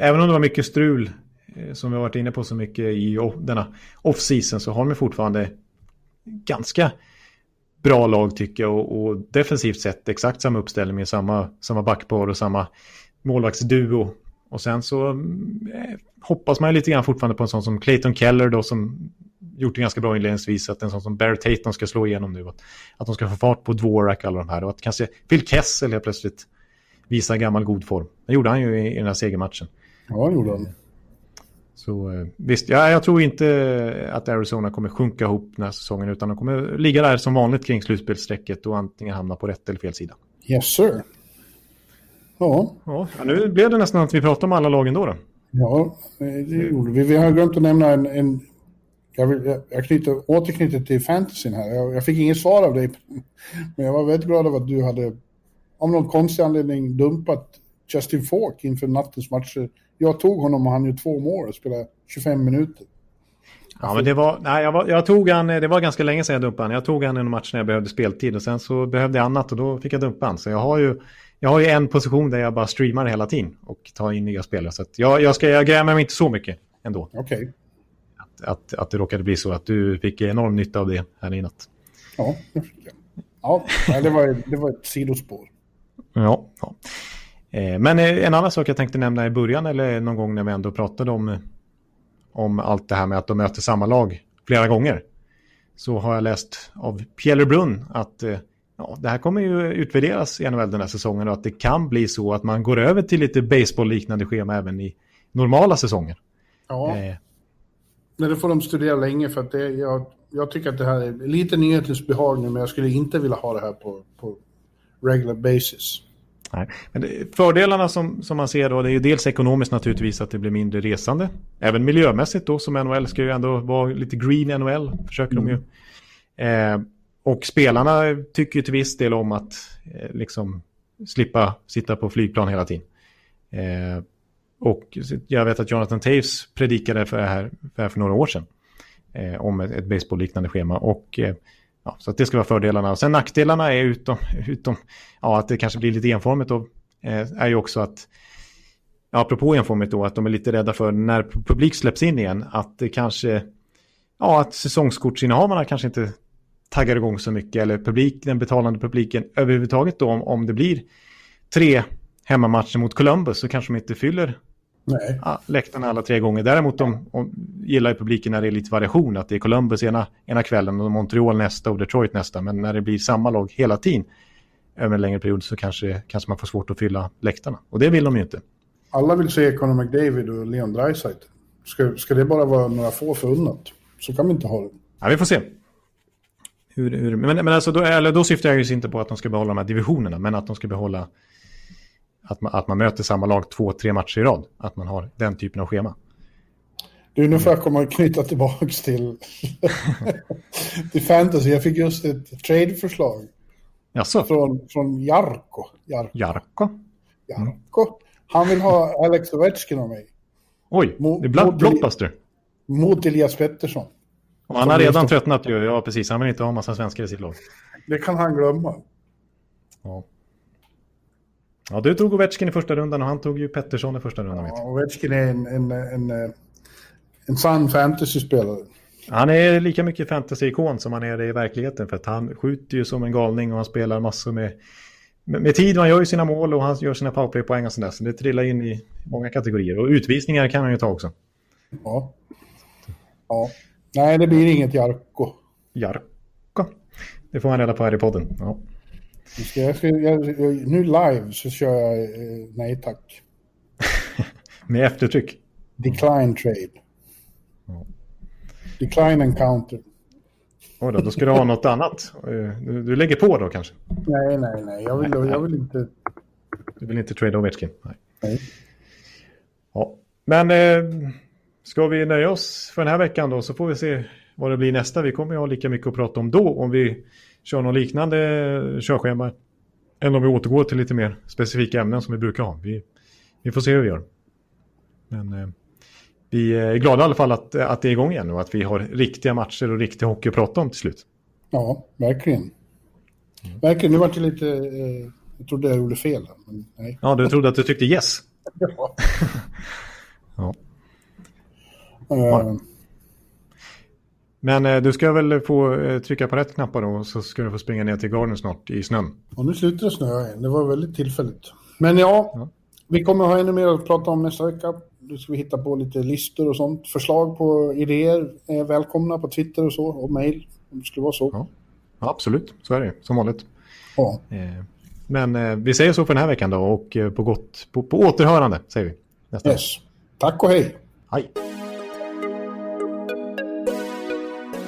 Även om det var mycket strul, eh, som vi har varit inne på så mycket i denna off-season, så har de fortfarande ganska bra lag tycker jag och, och defensivt sett exakt samma uppställning med samma, samma backpar och samma målvaktsduo. Och sen så eh, hoppas man lite grann fortfarande på en sån som Clayton Keller då som gjort det ganska bra inledningsvis att en sån som Barrett Tatum ska slå igenom nu. Att, att de ska få fart på Dvorak alla de här och att kanske Phil Kessel helt plötsligt visar gammal god form. Det gjorde han ju i, i den här segermatchen. Ja, det gjorde han. Så eh, visst, ja, jag tror inte att Arizona kommer sjunka ihop den här säsongen utan de kommer ligga där som vanligt kring slutspelsstrecket och antingen hamna på rätt eller fel sida. Yes sir. Ja. ja. Nu blev det nästan att vi pratade om alla lagen då. då. Ja, det gjorde vi. Vi har glömt att nämna en... en jag, vill, jag knyter, återknyter till fantasyn här. Jag, jag, fick inget svar av dig. Men jag var väldigt glad över att du hade, om någon konstig anledning, dumpat Justin Falk inför nattens matcher jag tog honom och han gjorde två mål och spelade 25 minuter. Ja, men det var, nej, jag, var, jag tog han, det var ganska länge sedan jag dumpade han. Jag tog han en match när jag behövde speltid och sen så behövde jag annat och då fick jag dumpa han. Så jag har ju, jag har ju en position där jag bara streamar hela tiden och tar in nya spelare. Så jag, jag, ska, jag grämer mig inte så mycket ändå. Okej. Okay. Att, att, det råkade bli så att du fick enorm nytta av det här i natt. Ja, det fick jag. Ja, det var, det var ett sidospår. Ja, ja. Eh, men eh, en annan sak jag tänkte nämna i början eller någon gång när vi ändå pratade om, om allt det här med att de möter samma lag flera gånger. Så har jag läst av Pierre Brunn att eh, ja, det här kommer ju utvärderas i NHL den här säsongen och att det kan bli så att man går över till lite baseball-liknande schema även i normala säsonger. Ja, men det får de studera länge för att det, jag, jag tycker att det här är lite nyhetens behag nu men jag skulle inte vilja ha det här på, på regular basis. Nej. Men det, fördelarna som, som man ser då, det är ju dels ekonomiskt naturligtvis att det blir mindre resande. Även miljömässigt då, som NHL ska ju ändå vara lite green NHL, försöker mm. de ju. Eh, och spelarna tycker ju till viss del om att eh, liksom slippa sitta på flygplan hela tiden. Eh, och jag vet att Jonathan Taves predikade för det här för, för några år sedan. Eh, om ett, ett baseballliknande schema. Och eh, Ja, så att det ska vara fördelarna. Och sen nackdelarna är utom, utom ja, att det kanske blir lite enformigt då, eh, är ju också att, ja, apropå enformigt då, att de är lite rädda för när publik släpps in igen, att det kanske, ja, att säsongskortsinnehavarna kanske inte taggar igång så mycket, eller publik, den betalande publiken överhuvudtaget då, om, om det blir tre hemmamatcher mot Columbus så kanske de inte fyller Nej. Ja, läktarna alla tre gånger. Däremot de, de gillar ju publiken när det är lite variation. Att det är Columbus ena, ena kvällen och Montreal nästa och Detroit nästa. Men när det blir samma lag hela tiden över en längre period så kanske, kanske man får svårt att fylla läktarna. Och det vill de ju inte. Alla vill se Conor McDavid och Leon Draisaitl. Ska, ska det bara vara några få förunnat? Så kan vi inte ha det. Ja, vi får se. Hur, hur, men men alltså då, eller då syftar jag ju inte på att de ska behålla de här divisionerna, men att de ska behålla att man, att man möter samma lag två, tre matcher i rad. Att man har den typen av schema. Du, nu får jag komma och knyta tillbaka till, till fantasy. Jag fick just ett trade-förslag. Jaså? Från, från Jarko. Jarko? Jarko? Jarko. Han vill ha Alex Ovechkin av mig. Oj, det är blockbuster. Mot Elias Pettersson. Och han har redan tröttnat ju. Ja, precis. Han vill inte ha massa svenskar i sitt lag. Det kan han glömma. Ja. Ja, du tog Ovechkin i första rundan och han tog ju Pettersson i första rundan. Ja, Ovechkin är en, en, en, en sann fantasy-spelare. Han är lika mycket fantasy-ikon som han är det i verkligheten. För att han skjuter ju som en galning och han spelar massor med, med, med tid. Han gör ju sina mål och han gör sina powerplay-poäng och sådär. Så det trillar in i många kategorier. Och utvisningar kan han ju ta också. Ja. Ja. Nej, det blir inget Jarko. Jarko. Det får han reda på här i podden. Ja. Ska jag, ska, jag, nu live så kör jag eh, nej tack. Med eftertryck? Decline trade. Decline encounter. Oj då, då ska du ha något annat. Eh, du, du, lägger på då kanske? Nej, nej, nej. Jag vill, nej, jag vill inte... Du vill inte trade Ovechkin? Nej. nej. Ja. Men eh, ska vi nöja oss för den här veckan då så får vi se vad det blir nästa. Vi kommer ju ha lika mycket att prata om då om vi kör något liknande körschema. Än om vi återgår till lite mer specifika ämnen som vi brukar ha. Vi, vi får se hur vi gör. Men eh, vi är glada i alla fall att, att det är igång igen och att vi har riktiga matcher och riktig hockey att prata om till slut. Ja, verkligen. Mm. Verkligen, nu vart det lite... Eh, jag trodde jag gjorde fel. Men nej. Ja, du trodde att du tyckte yes. ja. ja. Uh, men eh, du ska väl få eh, trycka på rätt knappar då så ska du få springa ner till garden snart i snön. Och nu slutar det snöa igen. Det var väldigt tillfälligt. Men ja, ja, vi kommer ha ännu mer att prata om nästa vecka. Nu ska vi hitta på lite listor och sånt. Förslag på idéer är välkomna på Twitter och så. Och mail om det skulle vara så. Ja, ja absolut. Så är det som vanligt. Ja. Eh, men vi säger så för den här veckan då och på, gott, på, på återhörande säger vi. Nästa yes. Tack och hej. Hej.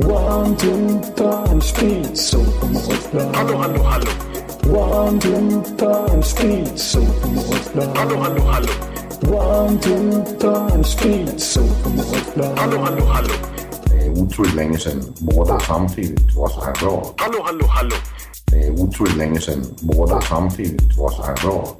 One, two, time, speed, so Hallå, hallå, hallå. One, two, time, speed, so Hallå, hallå, hallå. One, two, time, speed, so Hallå, hallå, hallå. Det är otroligt länge sedan båda samtidigt var så här bra. Hallå, hallå, hallå. Det är otroligt länge sedan båda samtidigt var så här bra.